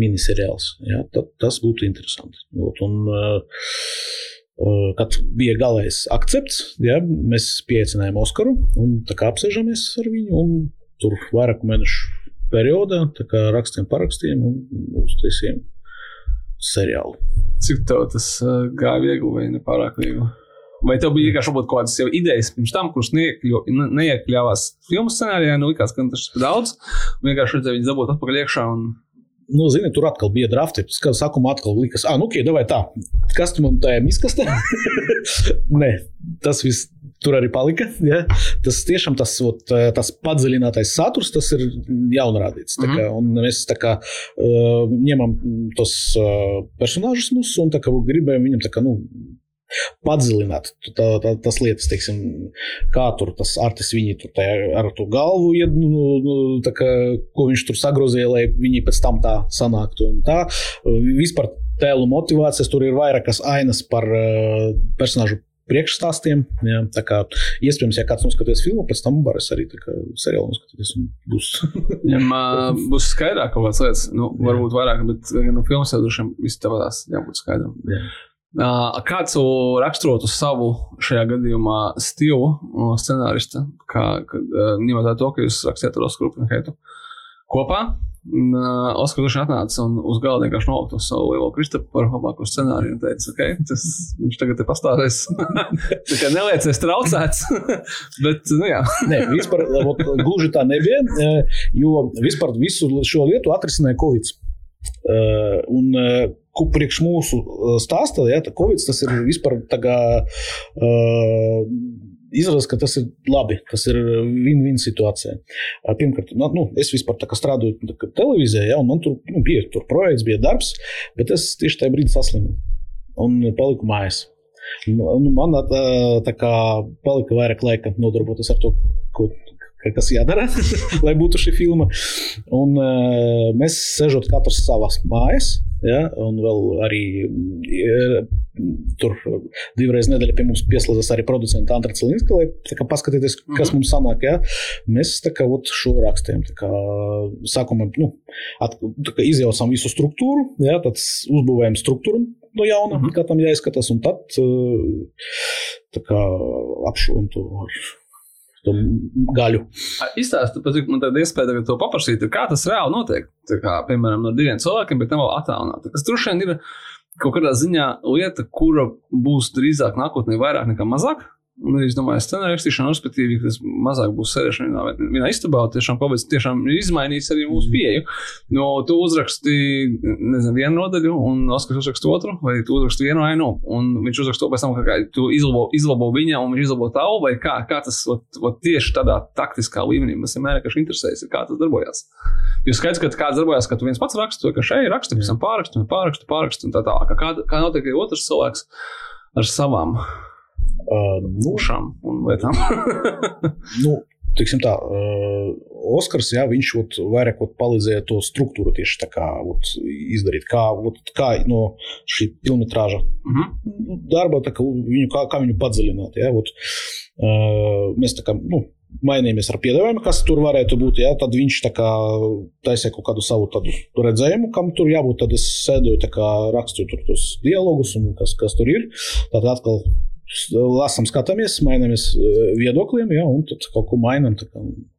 miniseriāls, jā, tad tas būtu interesanti. Ot, un, uh, kad bija galējais akcepts, jā, mēs pieaicinājām Oskaru un tā kā apsēžamies ar viņu un tur vairāku mēnešu periodā, tā kā rakstiem parakstiem un uztaisījām seriālu. Cik tev tas uh, gāja viegli vai ne pārāk viegli? Vai tev bija vienkārši kaut kādas idejas pirms tam, kuras neiekļāvās filmu scenārijā, nu likās, ka tas ir daudz, vienkārši redzēju viņu dabūt atpakaļ iekšā un nu, zini, tur atkal bija drafti. Sākumā atkal likās, ah, nu, ok, vai tā, kas tu man tajā izkastē? Nē, tas viss tur arī palika. Ja? Tas tiešām tas, ot, tas padziļinātais saturs, tas ir jaunrādīts. Mm -hmm. kā, mēs kā, uh, ņemam tos uh, personāžus mūsu un kā, gribējam viņam kā, nu, padziļināt tā, tā, tas lietas, teiksim, kā tur tas artis viņi tur tā, ar to galvu, ied, nu, nu, tā kā, ko viņš tur sagrozīja, lai viņi pēc tam tā sanāktu. Un tā vispār tēlu motivācijas tur ir vairākas ainas par uh, personāžu priekšstāstiem. Jā, tā kā iespējams, ja kāds noskatīs filmu, pēc tam varēs arī seriālu noskatīties. Būs, uh, būs skaidrāk kaut kādas lietas, nu, varbūt vairāk, bet no filmas jau droši vien viss tavās jābūt skaidram. Jā. Kāds raksturotu savu šajā gadījumā stilu scenārista, kā ņemot vērā to, ka jūs rakstījāt ar Oskaru Heitu kopā? Oskars atnāca un uz galda vienkārši nolika to savu lielo Kristofu par labāko scenāriju un teica, ka okay, viņš tagad ir pastāvēs. tā kā neliecies traucēts. Bet, nu jā. Nē, vispār gluži tā nebija, jo vispār visu šo lietu atrisināja Covid. Un ko priekš mūsu stāsta, ja, Covid tas ir vispār tā kā. Uh, Izrādās, ka tas ir labi, tas ir win-win situācija. Pirmkārt, nu, nu es vispār strādāju televīzijā, ja, un man tur nu, bija tur projekts, bija darbs, bet es tieši tajā brīdī saslimu un paliku mājās. Nu, man tā, tā kā palika vairāk laika nodarboties ar to, ko kas jādara, lai būtu šī filma. Un, uh, mēs sēžot katrs savās mājās, ja, un vēl arī ir, tur divreiz nedēļā pie mums pieslēdzas arī producents Andrēs Linska, lai paskatīties, kas mm -hmm. mums sanāk. Ja. Mēs kā ot, šo rakstījām. Sākumā nu, at, izjaucām visu struktūru, ja, tad uzbūvējam struktūru no jauna, mm -hmm. kā tam jāizskatās, un tad apšūnu to ar to gaļu. Izstāstiet, pat man tāda iespēja tagad to paprasīt, kā tas reāli notiek. Tā kā, piemēram, no diviem cilvēkiem, bet nav attālināti. Tas droši vien ir kaut kādā ziņā lieta, kura būs drīzāk nākotnē vairāk nekā mazāk. Un es domāju, scenārija rakstīšana, respektīvi, tas mazāk būs sēžamā vienā, vienā istabā. Tiešām kas tiešām ir izmainījis arī mūsu mm. pieeju. No, tu uzraksti nezinu, vienu nodaļu, un Oskars uzraksta otru, vai tu uzraksti vienu ainu, un viņš uzraksta to pēc tam, ka tu izlabo, izlabo viņa, un viņš izlabo tavu, vai kā, kā tas ot, ot, tieši tādā taktiskā līmenī man vienmēr ir interesējis, kā tas darbojas. Jo skaidrs, ka kāds darbojas, ka tu viens pats raksti, ka šeit raksti, pēc tam pārraksti, pārraksti, pārraksti, un tā tālāk. Kā, kā notiek arī otrs cilvēks ar savām nu, Ušām un lietām. nu, Teiksim tā, uh, Oskars, jā, viņš ot, vairāk ot, palīdzēja to struktūru tieši tā kā ot, izdarīt, kā, ot, kā no šī filmetrāža mm -hmm. darba, kā viņu, kā, kā viņu padziļināt. Jā, uh, mēs tā kā, nu, mainījāmies ar piedāvājumu, kas tur varētu būt. Jā, tad viņš taisīja kaut kādu savu redzējumu, kam tur jābūt. Tad es sēdoju, rakstīju tur tos dialogus, un kas, kas tur ir. Tad atkal lasām, skatāmies, mainamies eh, viedokliem, jā, un tad kaut ko mainām. Tā,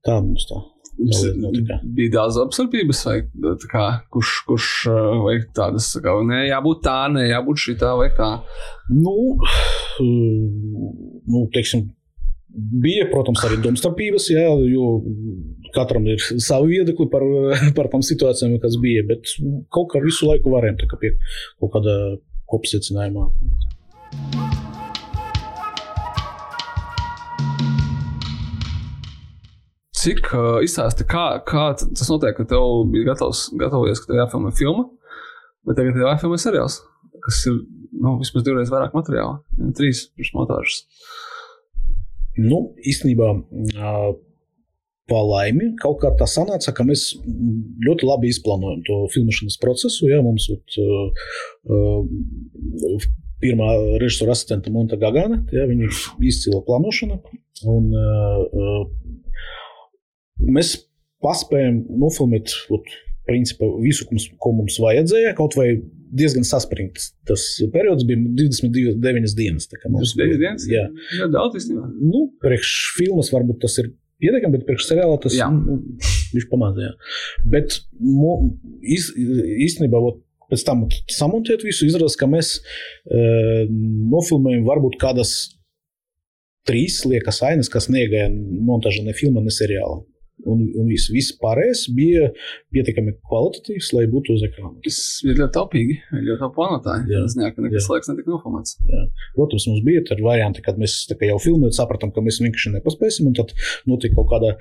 tā mums tā. tā. Bija daudz apsardzības, vai tā kā, kurš, kurš uh, vai tādas, tā kā, nē, jābūt tā, nē, jābūt šitā vai tā. Nu, nu, teiksim, bija, protams, arī domstarpības, jā, jo katram ir savi viedokļi par, par tām situācijām, kas bija. Bet kaut kā visu laiku varējām tā pie kaut kāda kopsacinājumā. Cik uh, izstāsti, kā, kā tas notiek, ka tev bija gatavs, gatavojies, ka tev jāfilmē filma, bet tagad tev jāfilmē seriāls, kas ir nu, vismaz divreiz vairāk materiāla, trīs montāžas. Nu, īstenībā, pa laimi, kaut kā tā sanāca, ka mēs ļoti labi izplānojam to filmēšanas procesu. Jā, mums ir uh, pirmā režisora asistenta Monta Gagana, jā, viņa izcila plānošana. Un, uh, mēs paspējam nofilmēt ot, principā, visu, ko mums, vajadzēja, kaut vai diezgan saspringts. Tas periods bija 29 dienas. kā mums 29 dienas? Jā, Jā, daudz īstenībā. nu, priekš filmas varbūt tas ir pietiekami, bet priekš seriāla tas nu, viņš pamazs. jā. Bet mu, iz, īstenībā. Ot, Pēc tam samontēt visu, izrādās, ka mēs e, nofilmējam varbūt kādas trīs liekas ainas, kas negāja montāžā ne filmā, ne seriālā. Un, un viss, viss pārējais bija pietiekami kvalitatīvs, lai būtu uz ekrāna. Tas ir ļoti taupīgi, ļoti taupīgi plānotāji. Jā. Tas nekas, nekas Jā. laiks netika nofilmēts. Protams, mums bija tādi varianti, kad mēs tā kā jau filmējām, sapratām, ka mēs vienkārši nepaspēsim. un Tad notika kaut kāda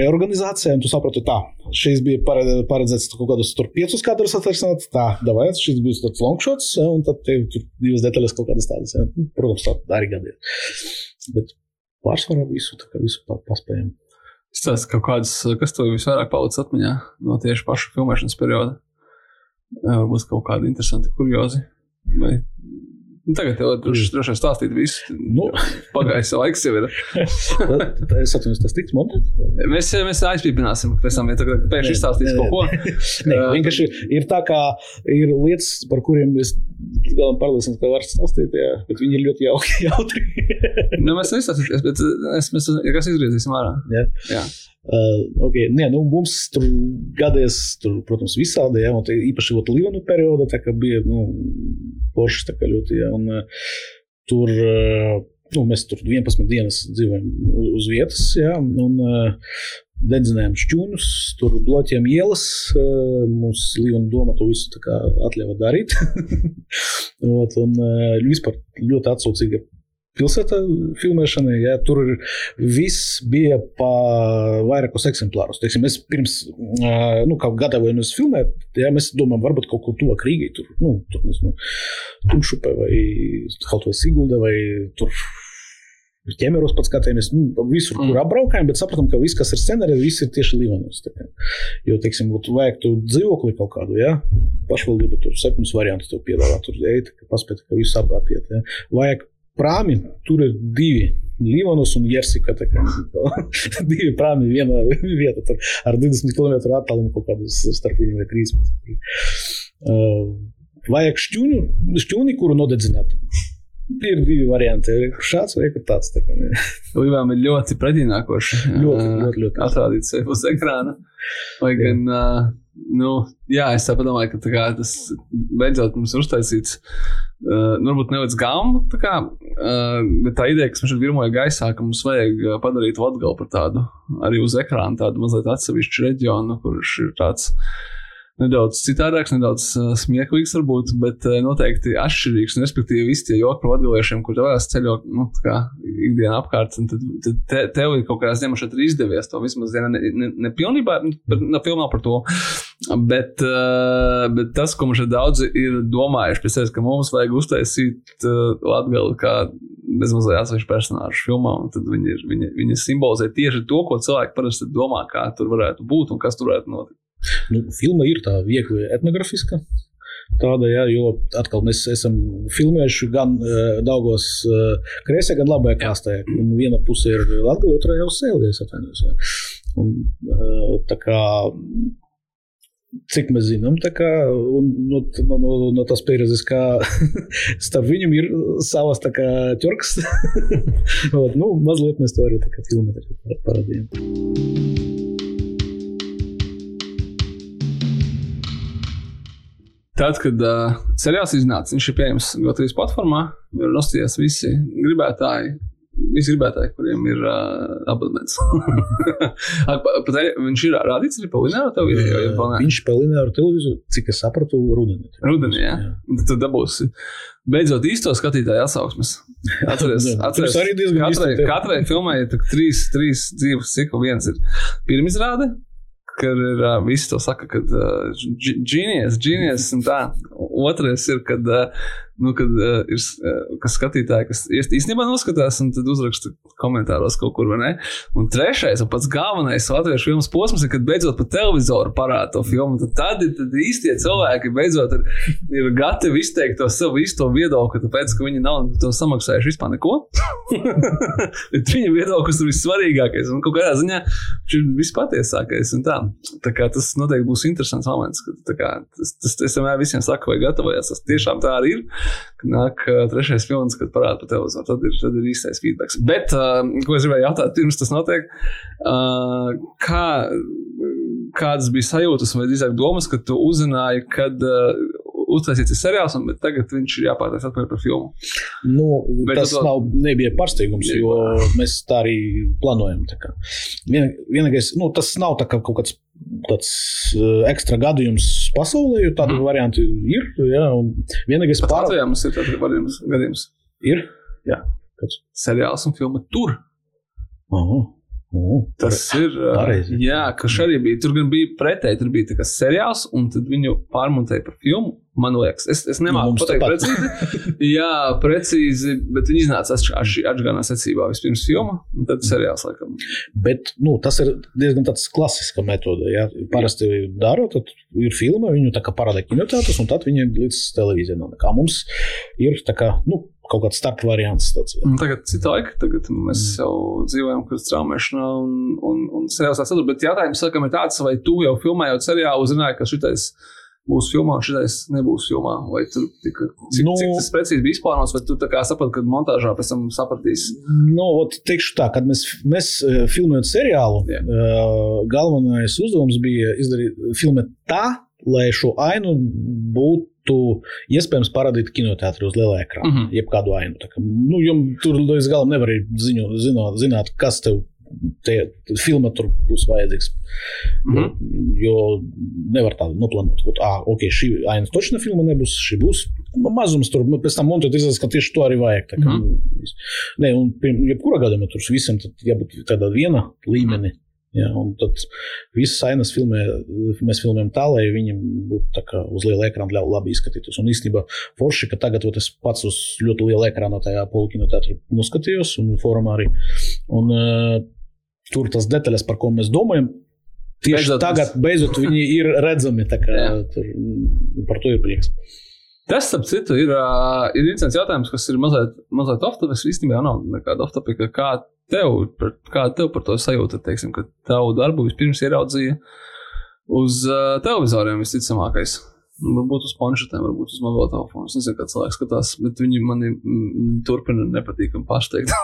reorganizācija, un tu saprati, tā, šis bija pare- paredzēts kaut kādus tur piecus kadrus atrisināt. Tā, davai, šis bija tāds longshots, ja, un tad tev tur divas detaļas kaut kādas tādas. Ja. Protams, tā arī gadījās. Bet pārsvarā visu, tā kā visu pa- paspējam. Tas kaut kādas, kas tev visvairāk palicis atmiņā no tieši paša filmēšanas perioda. Varbūt kaut kādi interesanti kuriozi. Vai... Nu, Tagad tev droši droši vien stāstīt visu. Nu. Pagājis laiks jau ir. Es atceros, tas tiks montēts. Mēs, mēs aizpīpināsim, pēc tam, ja pēkšņi izstāstīs kaut ko. Nē, vienkārši ir tā, ka ir lietas, par kuriem es galam pārliecināts, ka var stāstīt, jā, bet viņi ir ļoti jauki, jautri. Nu, mēs neizstāstīsim, bet es, mēs, ja kas izgriezīsim ārā. Jā. Jā. Uh, okay. Nē, nu, mums tur gadījās, tur, protams, visādi, ja, īpaši ot Līvanu periodā, bija, nu, poršs ļoti, ja, un uh, tur, uh, nu, mēs tur 11 dienas dzīvojam uz vietas, ja, un dedzinājām šķūnus, tur bloķējām ielas, mums Līvana doma to visu atļāva darīt. Ot, un vispār ļoti atsaucīga pilsētā filmēšanai. Ja, tur viss bija pa vairākos eksemplārus. Teiksim, mēs pirms nu, kā gatavojamies filmēt, ja, mēs domājam, varbūt kaut kur tuvāk Rīgai, tur, nu, tur nezinu, Tumšupē vai kaut vai Sigulda vai tur. Ķemeros pats skatījāmies, nu, visur, Mm. kur apbraukājām, bet sapratām, ka viss, kas ir scenārijā, viss ir tieši kā. Jo, teiksim, būtu vajag tu dzīvokli kaut kādu, ja? pašvaldība tur septiņus variantus tev piedāvā, tur ka paspēt, ka visu apiet. Ja? Vajag prāmi, tur ir divi. Līvanos un Jersika. Divi prāmi vienā vietā, tur ar 20 km attālumu kaut kādus starp viņiem vai 13. Uh, vajag šķūni, šķūni, kuru nodedzināt. Ir divi varianti. Šāds vai tāds. Tā. Līvām ir ļoti pretinākoši. Ļoti, ļoti, ļoti. Atrādīt sevi uz ekrāna. Vai gan, ā, nu, jā, es tā padomāju, ka kā, tas beidzot mums ir uztaisīts. Uh, nu, varbūt nevis gāmu, tā kā, uh, bet tā ideja, kas man šeit virmoja gaisā, ka mums vajag ā, padarīt Latgali par tādu, arī uz ekrāna, tādu mazliet atsevišķu reģionu, kurš ir tāds nedaudz citādāks, nedaudz uh, smieklīgs, varbūt, bet uh, noteikti atšķirīgs. Un, respektīvi, visi tie joki par latgaliešiem, kur devās ceļo nu, ikdienā apkārt, tad, tad te, tev ir kaut kādā ziņā šeit izdevies to vismaz ne, ne, ne pilnībā, bet ne filmā par to. Bet, uh, bet tas, ko mums šeit daudzi ir domājuši, pēc tam, ka mums vajag uztaisīt uh, Latgali kā bezmazliet atsevišķu personāžu filmā, tad viņi, ir, viņi, viņi simbolizē tieši to, ko cilvēki parasti domā, kā tur varētu būt un kas tur varētu notikt. Nu, filma ir tā viegli etnografiska. Tāda, jā, jo atkal mēs esam filmējuši gan uh, Daugos uh, kreisajā, gan labajā krastā. Viena puse ir Latvija, otrā jau sēlies. atvainojos. Un, uh, tā kā Cik mēs zinām, kā, un, no, no, no, tās pieredzes, kā starp viņiem ir savas. Ot, nu, mazliet mēs to arī filmā parādījām. Tad, kad uh, seriāls iznāca, viņš ir pieejams Latvijas platformā, ir nostājies visi gribētāji. Visi gribētāji, kuriem ir uh, abonents. Viņš ir rādīts arī pa lineāru televīziju. jau ne? Viņš spēlē ar televizoru, cik es sapratu, rudenī. Rudenī, jā. Un Tad dabūsi beidzot īsto skatītāju atsauksmes. Atceries, Jā, atceries diezgan katrai, katrai filmai ir trīs, trīs dzīves cikli. Viens ir pirmizrāde, kad ir uh, visi to saka, ka uh, genius, genius un tā. Otrais ir, kad, uh, nu, kad uh, ir uh, kas skatītāji, kas īst- īstenībā noskatās un tad uzraksta komentāros kaut kur, vai ne? Un trešais, un pats galvenais latviešu filmas posms ir, kad beidzot pa televizoru parāda to filmu. Tad, tad ir tad īstie cilvēki beidzot ir, ir gatavi izteikt to savu īsto viedokli, tāpēc, ka viņi nav to samaksājuši vispār neko. Bet viņa viedoklis ir vissvarīgākais un kaut kādā ziņā viņš ir vispatiesākais. Tā. tā kā tas noteikti būs interesants moments, kad kā, tas, tas, es vienmēr visiem saku, vai gatavojas. Tas tiešām tā arī ir. Nāk trešais filmas, kad parāda pa televizoru, tad ir, tad ir īstais feedback. Bet, uh, ko es gribēju jautāt, pirms tas notiek, uh, kā, kādas bija sajūtas vai drīzāk domas, kad tu uzzināji, kad uh, uztaisīts seriāls, un bet tagad viņš ir jāpārtais atpakaļ par filmu. Nu, Bet tas to- nav, nebija pārsteigums, jo mēs tā arī plānojam. tā kā. Vien, vienīgais, nu, tas nav kā kaut kāds tāds uh, ekstra gadījums pasaulē, jo tādi mm. varianti ir. Jā, un vienīgais Pat pār... Latvijā mums ir tāds gadījums, gadījums. ir. seriāls un filma tur. Aha. Uh, Tas ir. pareizi. Jā, ka arī bija. Tur bija pretēji. Tur bija tā kā seriāls, un tad viņu pārmontēja par filmu. Man liekas, es, es nemāku Mums pateikt precīzi. Jā, precīzi, bet viņi iznāca atšķirīgā secībā. Vispirms filma, un tad seriāls laikam. Bet nu, tas ir diezgan tāds klasiska metode. Ja? Parasti dara, tad ir filma, viņu tā kā parāda kinoteātris, un tad viņi līdz televīzijai nonāk. Kā Mums ir tā kā, nu, kaut kāds starp variants. Un tagad cita laika, tagad mēs jau dzīvojam, kur straumēšanā un, un, un seriāls tāds satur. Bet jautājums sakam ir tāds, vai tu jau filmējot seriālu zināji, ka šitais būs filmā, šitais nebūs filmā? Vai tu tika, cik, Nu- nu, cik tas precīzi bija izplānots, vai tu tā kā saprati, ka montāžā pēc tam sapratīsi? Nu, ot, teikšu tā, kad mēs, mēs eh, filmējam seriālu, Jā. uh, galvenais uzdevums bija izdarīt filmēt tā, lai šo ainu būtu iespējams parādīt kinoteātrī uz lielā ekrāna. Mhm. Jebkādu ainu. Kā, nu, tur līdz galam nevar ziņo, zināt, zināt, kas tev. Te filma tur būs vajadzīgs. Mhm. Jo nevar tādu noplānot, ka, ah, ok, šī aina točna filma nebūs, šī būs. Mazums tur, pēc tam montēt, izrādās, ka tieši to arī vajag. Tā, kā, Mhm. Nē, un jebkurā gadījumā tur visam jābūt tādā viena līmenī. Jā, un tad visas ainas filmē, mēs filmējam tā, lai viņi būtu kā uz liela ekrāna ļau- labi izskatītos. Un īstenībā forši, ka tagad ot, es pats uz ļoti liela ekrāna tajā polkinoteātrī noskatījos un formā arī. Un, uh, tur tas detaļas, par ko mēs domājam, tieši Beidzot tagad beidzot viņi ir redzami. kā. Tur, mm, par to ir prieks. Tas, starp citu, ir, ir interesants jautājums, kas ir mazliet, mazliet off-topics. Īstenībā nav nekāda off-topica. Kā tev, par- kā tev par to sajūta, teiksim, ka tavu darbu vispirms ieraudzīja uz uh, televizoriem visticamākais? Varbūt uz planšetēm, varbūt uz mobilo telefonu. Es nezinu, kā cilvēks skatās, bet viņi mani mm, turpina nepatīkami pārsteigt.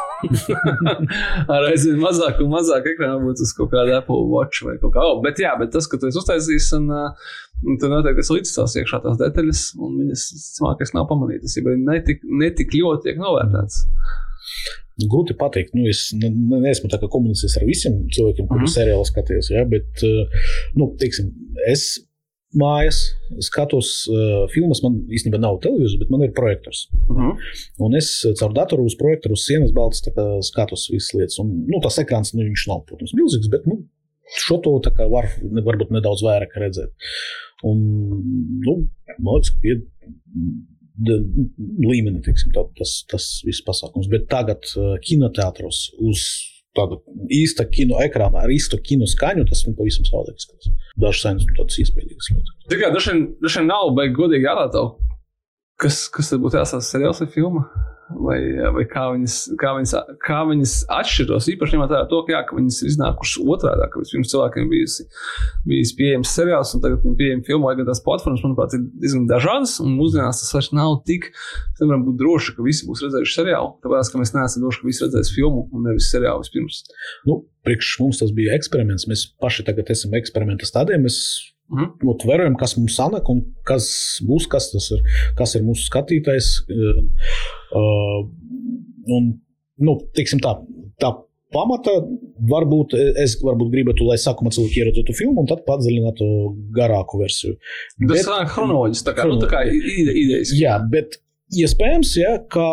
Ar aizvien mazāk un mazāk ekrāna būtu uz kaut kāda Apple Watch vai kaut kā tāda. Bet, jā, bet tas, ka tu esi uztaisījis, un, un tad noteikti tas līdzstās iekšā tās detaļas, un viņas, visticamākais, nav pamanītas. Ja netik, netik ļoti tiek novērtētas. Grūti pateikt, nu, es ne, ne, neesmu tā kā komunicējis ar visiem cilvēkiem, kuriem Mhm. mm. seriāli skaties. Ja, bet, eh, nu, teiksim, es mājās skatos uh, filmas. Man īstenībā nav televizors, bet man ir projektors. Uh -huh. Un es eh, caur datoru uz projektoru uz sienas balts skatos visas lietas. Un, nu, tas ekrāns, nu, nav, protams, milzīgs, bet nu, šo to var ne, varbūt nedaudz vairāk redzēt. Un, nu, man liekas, ka pie līmeni teiksim, tā, tas, tas viss pasākums. Bet tagad uh, kinoteātros uz tādu īsta kino ekrāna ar īstu kino skaņu, tas man pavisam savādāk izskatās. Dažas sēnes nu, tādas iespējas. Tikai dažiem, nav baigi godīgi tev. Kas, kas tad būtu jāsaka seriāls vai filma? Vai, vai kā, viņas, kā, viņas, kā viņas atšķiros. Īpaši ņemot vērā to, ka, jā, ka viņas ir iznākušas otrādi, ka vispirms cilvēkiem bijusi, bijis pieejams seriāls, un tagad ir pieejams filmu, lai gan tās platformas, manuprāt, ir diezgan dažādas. Un mūsdienās tas vairs nav tik, mēs nevaram būt droši, ka visi būs redzējuši seriālu. Tāpēc, ka mēs neesam droši, ka visi redzēs filmu un nevis seriālu vispirms. Nu, priekš mums tas bija eksperiments. Mēs paši tagad esam eksperimenta stadijā. Mēs Mhm. nu, vērojam, kas mums sanāk un kas būs, kas tas ir, kas ir mūsu skatītājs. Uh, un, nu, teiksim tā, tā pamata varbūt es varbūt gribētu, lai sākumā cilvēki ieraudzītu filmu un tad padziļinātu garāku versiju. Tas ir chronoloģiski, tā kā, nu, tā kā ide, idejas. Jā, bet iespējams, ja, ka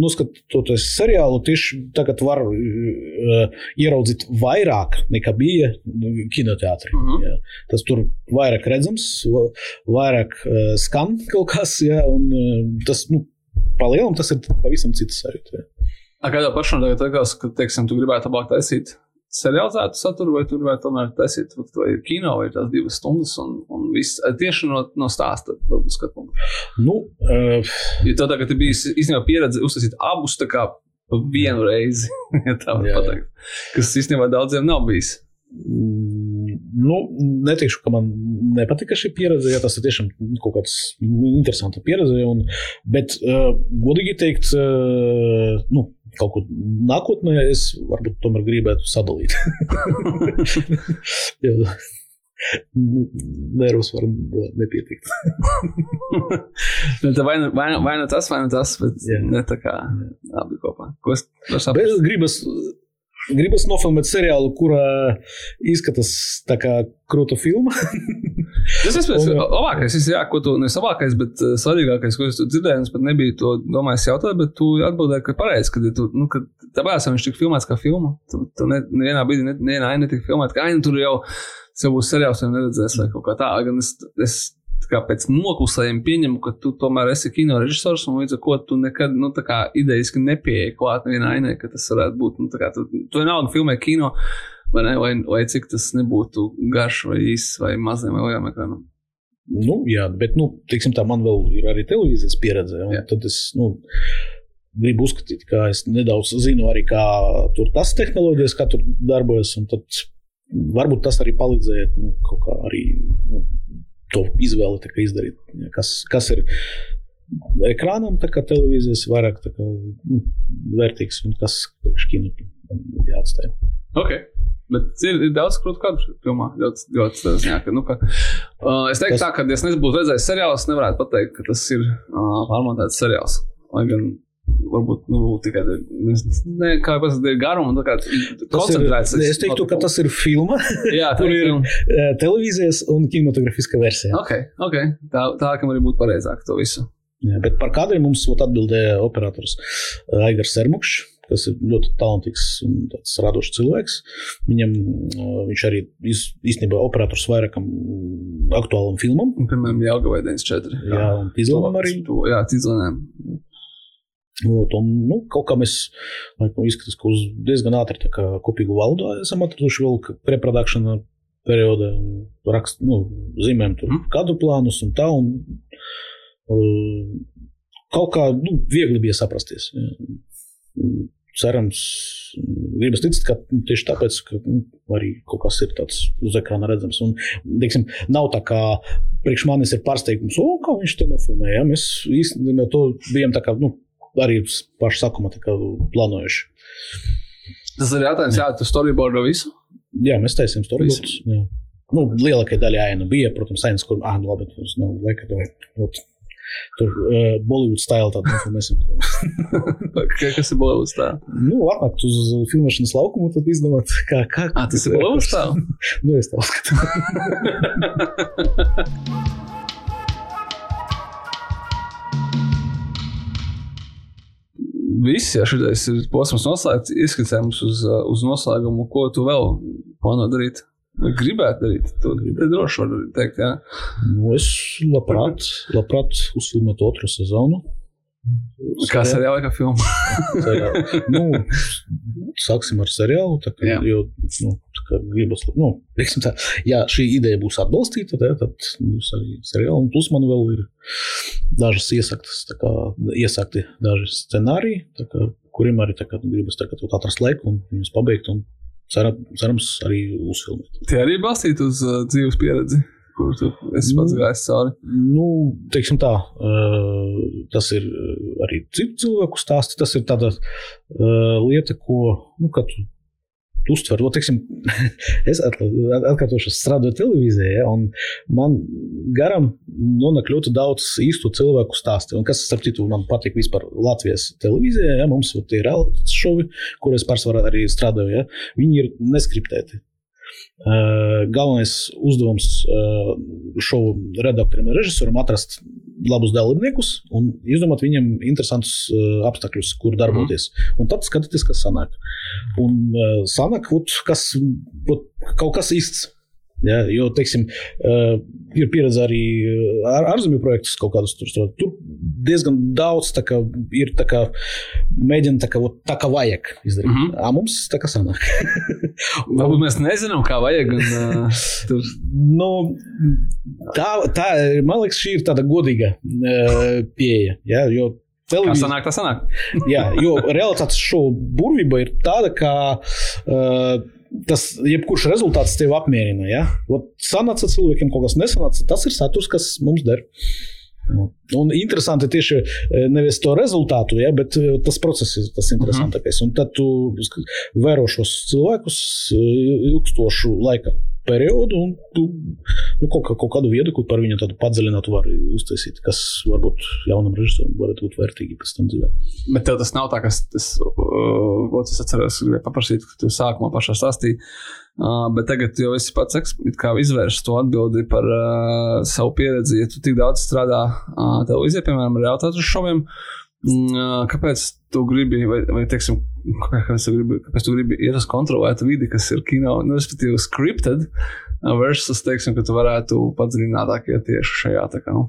noskatoties seriālu, tieši tagad var uh, ieraudzīt vairāk nekā bija kinoteātrī. Mhm. Ja. Tas tur vairāk redzams, va- vairāk uh, skan kaut kas, ja, un uh, tas, nu, palielam, tas ir pavisam cits sajūta. Ja. Kādā pašam tagad liekas, ka, teiksim, tu gribētu labāk taisīt serializētu saturu, vai tu gribētu tomēr taisīt vai, vai kino, vai tās divas stundas, un, un viss tieši no, no stāsta, skatu punktu. Nu, uh, Jo tev tagad ir bijis īstenībā pieredze uztaisīt abus tā kā vienu reizi, ja tā var pateikt. Kas īstenībā daudziem nav bijis. Nu, neteikšu, ka man nepatika šī pieredze. Ja tas ir tiešām kaut kāds interesants pieredze. Un, bet, uh, godīgi teikt, uh, nu, kaut ko nākotnē es varbūt tomēr gribētu sadalīt. Jā. Nu, Nervus var nepietikt. Nu, vai, nu, vai, nu- vai nu tas, vai nu tas, bet Jā. ne tā kā abi kopā. Ko es? Bet gribas, gribas nofilmēt seriālu, kurā izskatās tā kā krūta filma. Tas ir Un- labākais, jā, ko tu nevis labākais, bet uh, svarīgākais, ko es dzirdēju, un nebiju to domājis jautāt, bet tu atbildēji, ka pareizi, ka tu, nu, ka tāpēc viņš tika filmēts kā filma. Tu, tu ne, nevienā brīdī, ne, nevienā ainē netika filmēta, ka aina tur jau sev būs seriāls, jau neredzēs vai kaut kā tā. Gan es, es kā pēc noklusējuma pieņemu, ka tu tomēr esi kino režisors, un līdz ar to tu nekad, nu, tā kā idejiski nepieeji klāt nevienā ainē, ka tas varētu būt, nu, tā kā tu, tu vienalga filmē kino. Vai, ne, vai, vai cik tas nebūtu garš, vai īss, vai mazliet lielām ekranam. Nu, jā, bet, nu, teiksim, tā man vēl ir arī televīzijas pieredze. Tad es nu, gribu uzskatīt, ka es nedaudz zinu arī, kā tur tas tehnoloģijas, kā tur darbojas. un Tad varbūt tas arī palīdzēja nu, kaut kā arī nu, to izvēli izdarīt. Kas, kas ir ekrānam, tā kā televīzijas vairāk kā, nu, vērtīgs un kas priekš kino jāatstāj. Ok. Bet ir, ir daudz krūtu kadru filmā. Ļoti, ļoti tādā ziņā, ka, nu, ka, uh, es teiktu, Tas- tā, ka, ja es nebūtu redzējis seriālu, es nevarētu pateikt, ka tas ir uh, pārmontēts seriāls. Lai gan varbūt nu, tikai ne, kā ir garuma Tas ir, es teiktu, ka tas ir filma, Jā, tur ir ir- filma. eh, televīzijas un kinematografiskā versija. Ok, ok. Tā, tā ka man arī būtu pareizāk to visu. Jā, bet par kādiem mums atbildēja operators eh, Aigars Sermukšs, kas ir ļoti talantīgs un radošs cilvēks. Viņam, eh, viņš arī īstenībā operators vairākam aktuālam filmam. Piemēram, Jālgavai 94. Jā, un Tīzlanam arī. To, jā, Tīzlanam. Ot, un, nu, kaut kā mēs laikam, izskatās, ka diezgan ātri kopīgu valodu esam atraduši vēl perioda un rakst, nu, zīmēm tur Mhm. kadru plānus un tā. Un, uh, kaut kā nu, viegli bija saprasties. Jā. Cerams, gribas ticēt, ka nu, tieši tāpēc, ka nu, arī kaut kas ir tāds uz ekrāna redzams. Un, teiksim, nav tā kā priekš manis ir pārsteigums, o, kā viņš to nofilmēja. Ja? Mēs īstenībā to bijām tā kā, nu, arī pašā sākumā tā kā plānojuši. Tas ir jautājums, jā, tu storyboardo visu? Jā, mēs taisījām storyboards. jā. Nu, lielākajai daļai aina bija, protams, ainas, kur, ah, nu labi, tas nav laika, vai, ot, tur uh, Bollywood stila tādu nofilmēsim. Ka- Kas ir Bollywood tā? nu, atnākt uz filmēšanas laukumu, tad izdomāt, kā, kā. Ah, tas ir Bollywood tā? Nu, es tā uzskatu. Viss, ja ir posms noslēgts, izskatījums uz, uh, uz noslēgumu, ko tu vēl plāno darīt. Gribētu darīt? To te droši var teikt, jā. Nu, es labprāt, labprāt uzfilmētu otru sezonu. Kā seriāla kā filma? Nu, sāksim ar seriālu. Tā kā, jo, nu, tā kā gribas, nu, tā, ja šī ideja būs atbalstīta, tā, tad būs arī seriāli. Un plus man vēl ir dažas iesaktas, kā, iesakti daži scenāriji, kā, kuriem arī kā, gribas kā, atrast laiku un viņus pabeigt. Un ceram, cerams, arī uzfilmēt. Tie arī balstīti uz uh, dzīves pieredzi, kur tu esi pats Nu. gājis cauri. Nu, teiksim tā, uh, tas ir uh, arī citu cilvēku stāsts. Tas ir tāda uh, lieta, ko, nu, kad tu uztver, nu, teiksim, es atkārtošu, es strādāju televīzijā, ja, un man garam nonāk ļoti daudz īstu cilvēku stāstu. Un kas, starp citu, man patīk vispār Latvijas televīzijā, ja mums ir realitātes šovi, kurus pārsvarā arī strādāju, ja, viņi ir neskriptēti. Galvenais uzdevums šovu redaktoram un režisoram atrast labus dalībniekus un izdomāt viņiem interesantus apstākļus, kur darboties. Un tad skatīties, kas sanāk. Un sanāk, ot, kas, ot, kaut kas īsts. Ja, jo, teiksim, uh, ir pieredze arī uh, ar ārzemju projektus kaut kādus tur strādāt. Tur diezgan daudz tā kā, ir tā kā, mēģina tā kā, ot, tā kā vajag izdarīt. Mm. -hmm. A mums tā kā sanāk. Varbūt mēs nezinām, kā vajag. Un, uh, tur Nu, tā, tā, man liekas, šī ir tāda godīga uh, pieeja. Ja, jo televīzija, sanāk, tas sanāk. jā, jo realitātes šovu burvība ir tāda, ka uh, tas jebkurš rezultāts tevi apmierina. Ja? Ot, sanāca cilvēkiem kaut kas nesanāca, tas ir saturs, kas mums der. Un interesanti tieši eh, nevis to rezultātu, ja, bet eh, tas process ir tas interesantākais. Un tad tu vēro šos cilvēkus eh, ilgstošu laika periodu, un tu nu, kaut, kā, kaut kādu viedokli par viņu tādu padziļinātu vari uztaisīt, kas varbūt jaunam režisoram varētu būt vērtīgi pēc tam dzīvē. Bet tev tas nav tā, ka es, es, uh, es atceros, gribēju paprasīt, ka tu sākumā pašā stāstīji. Uh, bet tagad jau esi pats izvērst to atbildi par uh, savu pieredzi. Ja tu tik daudz strādā uh, televīzijā, piemēram, ar jautājumu šoviem, uh, kāpēc tu gribi, vai, vai teiksim, kāpēc tu gribi, kāpēc tu gribi iet uz kontrolētu vidi, kas ir kino, nu, respektīvi, scripted, uh, versus, teiksim, ka tu varētu padziļinātāk iet tieši šajā tā kā. Nu.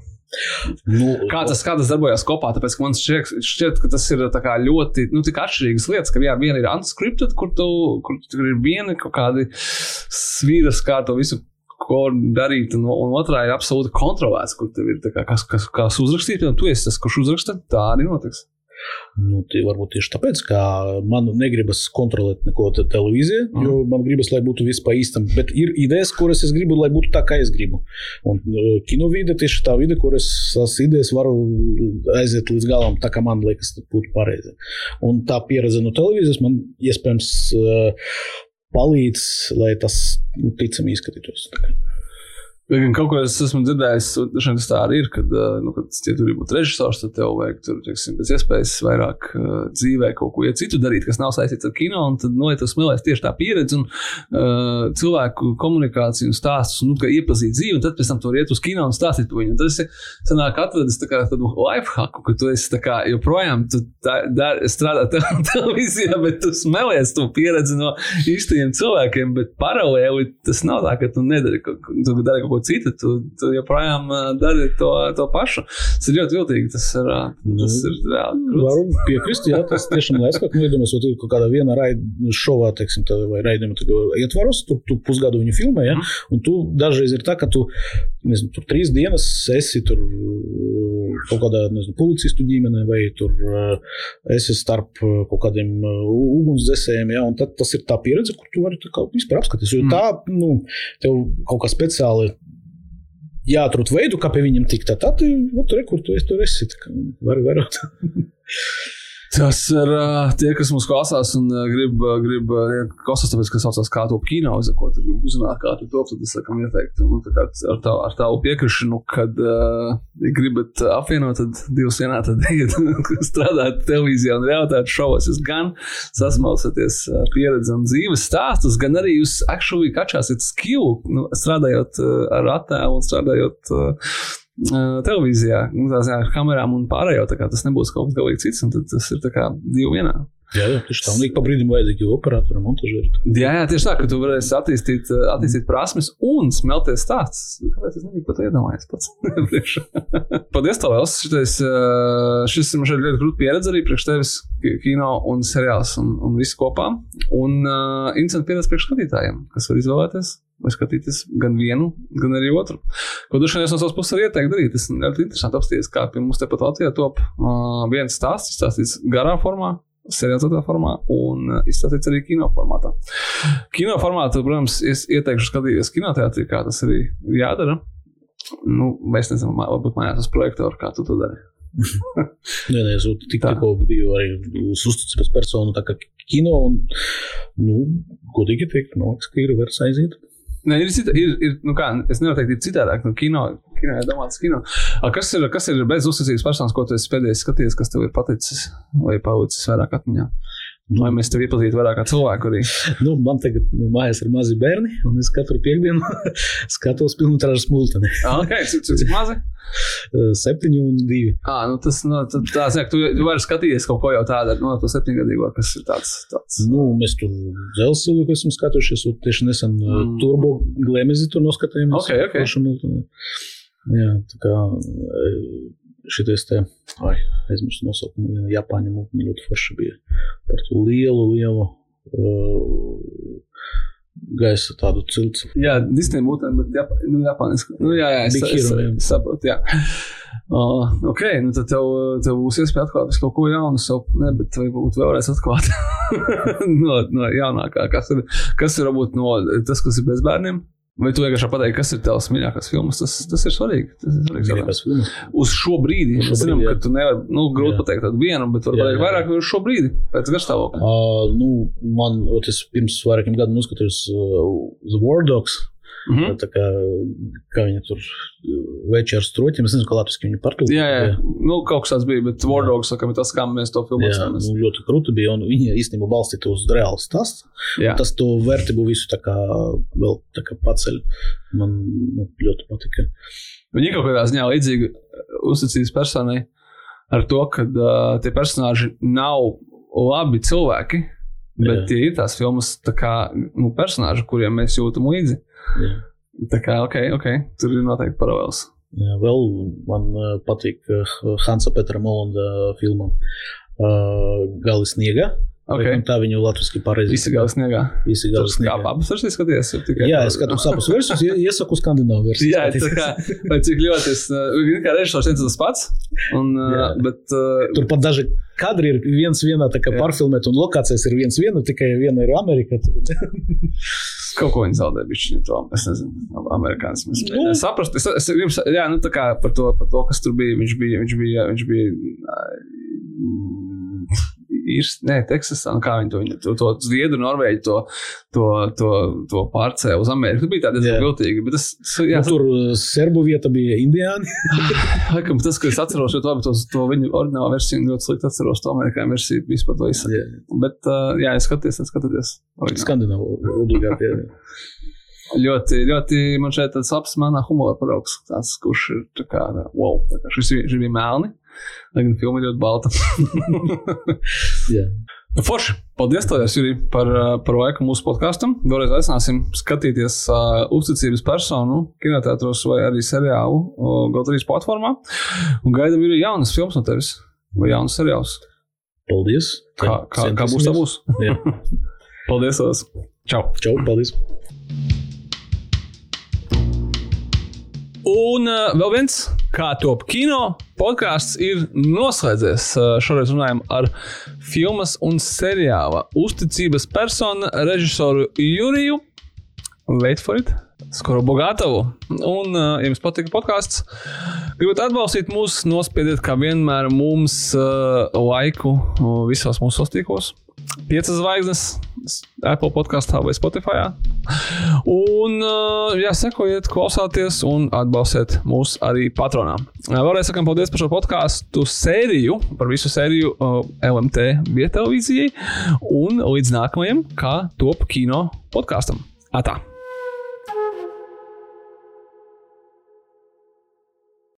Nu, Kā tas, kā tas darbojas kopā? Tāpēc man šķiet, šķiet ka tas ir ļoti nu, atšķirīgas lietas, ka jā, viena ir unscripted, kur, tu, kur tur ir viena kaut kādi svīras, kā to visu. Ko darīt, un, un otrā ir absolūti kontrolēts, kur tev ir kā, kas, kas, kas uzrakstīt, un tu esi tas, kurš uzraksta. Tā arī notiks. Nu, tie varbūt tieši tāpēc, ka man negribas kontrolēt neko te televīzijā, Mhm. jo man gribas, lai būtu viss pa īstam. Bet ir idejas, kuras es gribu, lai būtu tā, kā es gribu. Un uh, kino vide tieši tā vide, kuras tās idejas varu aiziet līdz galam, tā kā man liekas, būtu pareizi. Un tā pieredze no televīzijas man iespējams uh, palīdz, lai tas nu, ticami izskatītos. Bet gan kaut ko es esmu dzirdējis, un tas tā arī ir, kad, uh, nu, kad ja tur ir būt režisors, tad tev vajag tur, teiksim, pēc iespējas vairāk uh, dzīvē kaut ko ja citu darīt, kas nav saistīts ar kino, tad, nu, ja tu smēlēs tieši tā pieredze un uh, cilvēku komunikāciju un stāstus, nu, ka iepazīt dzīvi, un tad pēc tam tur iet uz kino un stāstīt par viņu. Un tas ir, sanāk, atvedis tā kā tādu life hacku, ka tu esi tā kā joprojām, tu tā, dar, strādā te- televīzijā, bet tu smēlies to pieredzi no īstajiem cilvēkiem, bet paralēli tas nav tā, ka tu nedari, ko- tu dari kaut ko citu, tu, tu joprojām dari to, to pašu. Tas ir ļoti viltīgi, tas ir, tas ir reāli. Varu piekrist, jā, tas tiešām liekas, ka, nu, iedomājies, ka ir kaut kāda viena raida šovā, teiksim, tā, vai kā ietvaros, tu, tu pusgadu viņu filmē, ja, un tu dažreiz ir tā, ka tu, nezinu, tur trīs dienas esi tur kaut kādā, nezinu, policistu ģimenē, vai tur uh, esi starp uh, kaut kādiem uh, ugunsdzēsējiem, ja, tad tas ir tā pieredze, kur tu vari vispār apskatīties, jo Mm. tā, nu, tev kaut kā speciāli jāatrod veidu, kā pie viņiem tikt. Tad, ot, re, kur tu esi, tur esi. Vari vērot. Tas ir uh, tie, kas mums klausās un uh, grib, uh, grib uh, klausās, tāpēc, ka saucās kā to kino, ko gribi uzzināt, kā tu to tad es sakam ieteikt. Un, tā kā ar, tā, ar tavu piekrišanu, kad uh, ja gribat apvienot, tad divas vienā, tad ejiet strādāt televīzijā un realitātes šovos. Jūs gan sasmalsaties uh, pieredzi un dzīves stāstus, gan arī jūs actually kačāsiet skill, nu, strādājot uh, ar attēlu un strādājot uh, Uh, televīzijā, nu, tā ziņā, ar kamerām un pārējo. tā kā Tas nebūs kaut kas galīgi cits, un tas ir divi vienā. Jā, jā, tieši tā. Un ik pa brīdim vajadzīgi operatori, montažieri. Jā, jā, tieši tā, ka tu varēsi attīstīt, uh, attīstīt prasmes un smelties stāsts. Kāpēc es nebiju pat iedomājies pats? Paldies, tev,Els. Šitais, uh, šis ir man šeit ļoti grūti pieredze arī priekš tevis ki- kino un seriāls un, un viss kopā. Un uh, interesanti pieredze priekš skatītājiem, kas var izvēlēties. Vai skatīties gan vienu, gan arī otru. Ko es no savas puses arī ieteiktu darīt. Tas ir ļoti interesanti apstāties, kā pie mums tepat Latvijā top uh, viens stāsts, izstāstīts garā formā, seriālā formā un uh, izstāstīts arī kino formātā. Kino formātu, protams, es ieteikšu skatīties kinoteātrī, kā tas arī jādara. Nu, mēs nezinām, varbūt mājās uz projektoru, kā tu to dari. Nē, nē, es tik, tikko biju arī uz uzticības personu, tā kā kino. Un, nu, godīgi teikt, man liekas, ka ir vērts aiziet. Nē, ir, cita, ir, ir nu kā, es nevaru teikt, ir citādāk. Nu, kino, kino ir domāts kino. A, kas, ir, kas ir bez uzticības personas, ko tu esi pēdējais skatījies, kas tev ir paticis vai palicis vairāk atmiņā? Vai mēs tevi iepazītu vairāk kā cilvēku arī? Nu, man tagad nu, mājās ir mazi bērni, un es katru piekdienu skatos filmu trāžas multeni. Ah, ok, cik, cik, cik mazi? Septiņi un divi. Ah, nu tas, nu, tā, zināk, tu, vari skatīties kaut ko jau tādu, no to septiņgadīgo, kas ir tāds. tāds. Nu, mēs tur dzelzceļu esam skatījušies, un tieši nesen Mm. mm. turbo glēmezi tur noskatījāmies. Ok, ok. Paša multeni. Jā, tā kā eh, šitais te, ai, aizmirstu nosaukumu, viena Japāņu multeni ļoti forša bija par to lielu, lielu uh, gaisa tādu cilts. Jā, Disneja būtē, bet Japā, nu, Japāniski. Nu, jā, jā, es, Big es, Hero, es, saprotu, jā. Uh, ok, nu tad tev, tev būs iespēja atklāt kaut ko jaunu, sev, ne, bet varbūt vēlreiz atklāt no, no jaunākā, kas ir, kas ir varbūt no tas, kas ir bez bērniem. Vai tu vienkārši pateiksi, kas ir tavs mīļākais filmas? Tas, tas ir svarīgi. Tas ir svarīgi uz šo brīdi. Mēs zinām, ka tu nevari, nu, grūti Jā. pateikt tādu vienu, bet var Jā, pateikt jā, vairāk uz šo brīdi, pēc garstāvokļa. Uh, nu, man, ot, es pirms vairākiem gadiem noskatījos uh, The War Dogs. Mhm. Tā kā, kā viņi tur večer ar stroķiem, es nezinu, kā latviešu viņi partūlīja. Jā, jā, nu, kaut kas tāds bija, bet Wardogs, ir tas, kā mēs to Jā, atceramies. nu, ļoti krūti bija. un Viņi īstenībā balstīja uz reālu stāstu. Jā. Tas to vērtību visu tā kā, vēl tā kā paceļ. Man nu, ļoti patika. Viņi kaut kādā ziņā līdzīgi uzticības personai ar to, ka uh, tie personāļi nav labi cilvēki, bet Jā. tie ir tās filmas tā kā, nu, personāļi, kuriem mēs jūtam līdzi. Jā. Tā kā, ok, ok, tur ir noteikti paralēls. Jā, vēl man uh, patīk uh, Hansa Petra Molanda filma uh, Gali sniega. Ok, Vai Tā viņu latviešu pareizi. visi gala sniegā. Visi gali kā sniega. abas versijas skaties. Jā, es skatos abas versijas, ie- iesaku skandināvu versiju. Jā, tā kā, vai cik ļoti es, uh, kā režisors viens tas pats, un, Jā. bet, uh, Tur pat daži kadri ir viens vienā tā kā Jā. pārfilmēt, un lokācijas ir viens viena, tikai viena ir Amerika. Kaut ko viņi zaudēja, bet viņi to es nezinu. Amerikānis mēs Nu. mēģinājām saprast. Es, es sa- jā, nu tā kā par to, par to, kas tur bija. Viņš bija, viņš bija, viņš bija. Ir, nē, Teksasā, nu kā viņi to, to, to zviedru, norvēģi to, to, to, to pārcēla uz Ameriku. Tas bija tā diezgan viltīgi, tas, jā, Nu, tur uh, serbu vieta bija indiāni. laikam, tas, ko es atceros, ļoti labi, to, to viņu oriģinālo versiju, ļoti slikti atceros to amerikāņu versiju, vispār to izsaka. Bet, uh, jā, es skaties, es skaties. Skandināvu obligāti. Ļoti, ļoti man šeit tāds labs manā humora paraugs. Tāds, kurš ir tā kā, wow, tā kā šis, šis bija melni. Lai gan filma ir ļoti balta. Jā. Nu, Forši, paldies, tev, Juri, par, uh, par laiku mūsu podkāstam. Vēlreiz aicināsim skatīties uh, uzticības personu kinoteātros vai arī seriālu uh, GO3 platformā. Un gaidām arī jaunas filmas no tevis vai jaunas seriālus. Paldies. Kā, kā, kā būs, tā būs. Paldies, Olas. Čau! Čau, paldies. Un uh, vēl viens, kā top kino podkāsts, ir noslēdzies. Šoreiz runājam ar filmas un seriāla uzticības personu režisoru Juriju. Wait for it! Skoro Bogātavu. Un, ja jums patīk podkāsts, gribat atbalstīt mūs, nospiediet kā vienmēr mums laiku visos mūsu sastīkos. Piecas zvaigznes, Apple podkāstā vai Spotify. Un, jā, sekojiet, klausāties un atbalstiet mūs arī patronā. Vēlreiz sakām paldies par šo podkāstu sēriju, par visu sēriju LMT vietā televīzijai un līdz nākamajam, kā top kino podkāstam. Atā!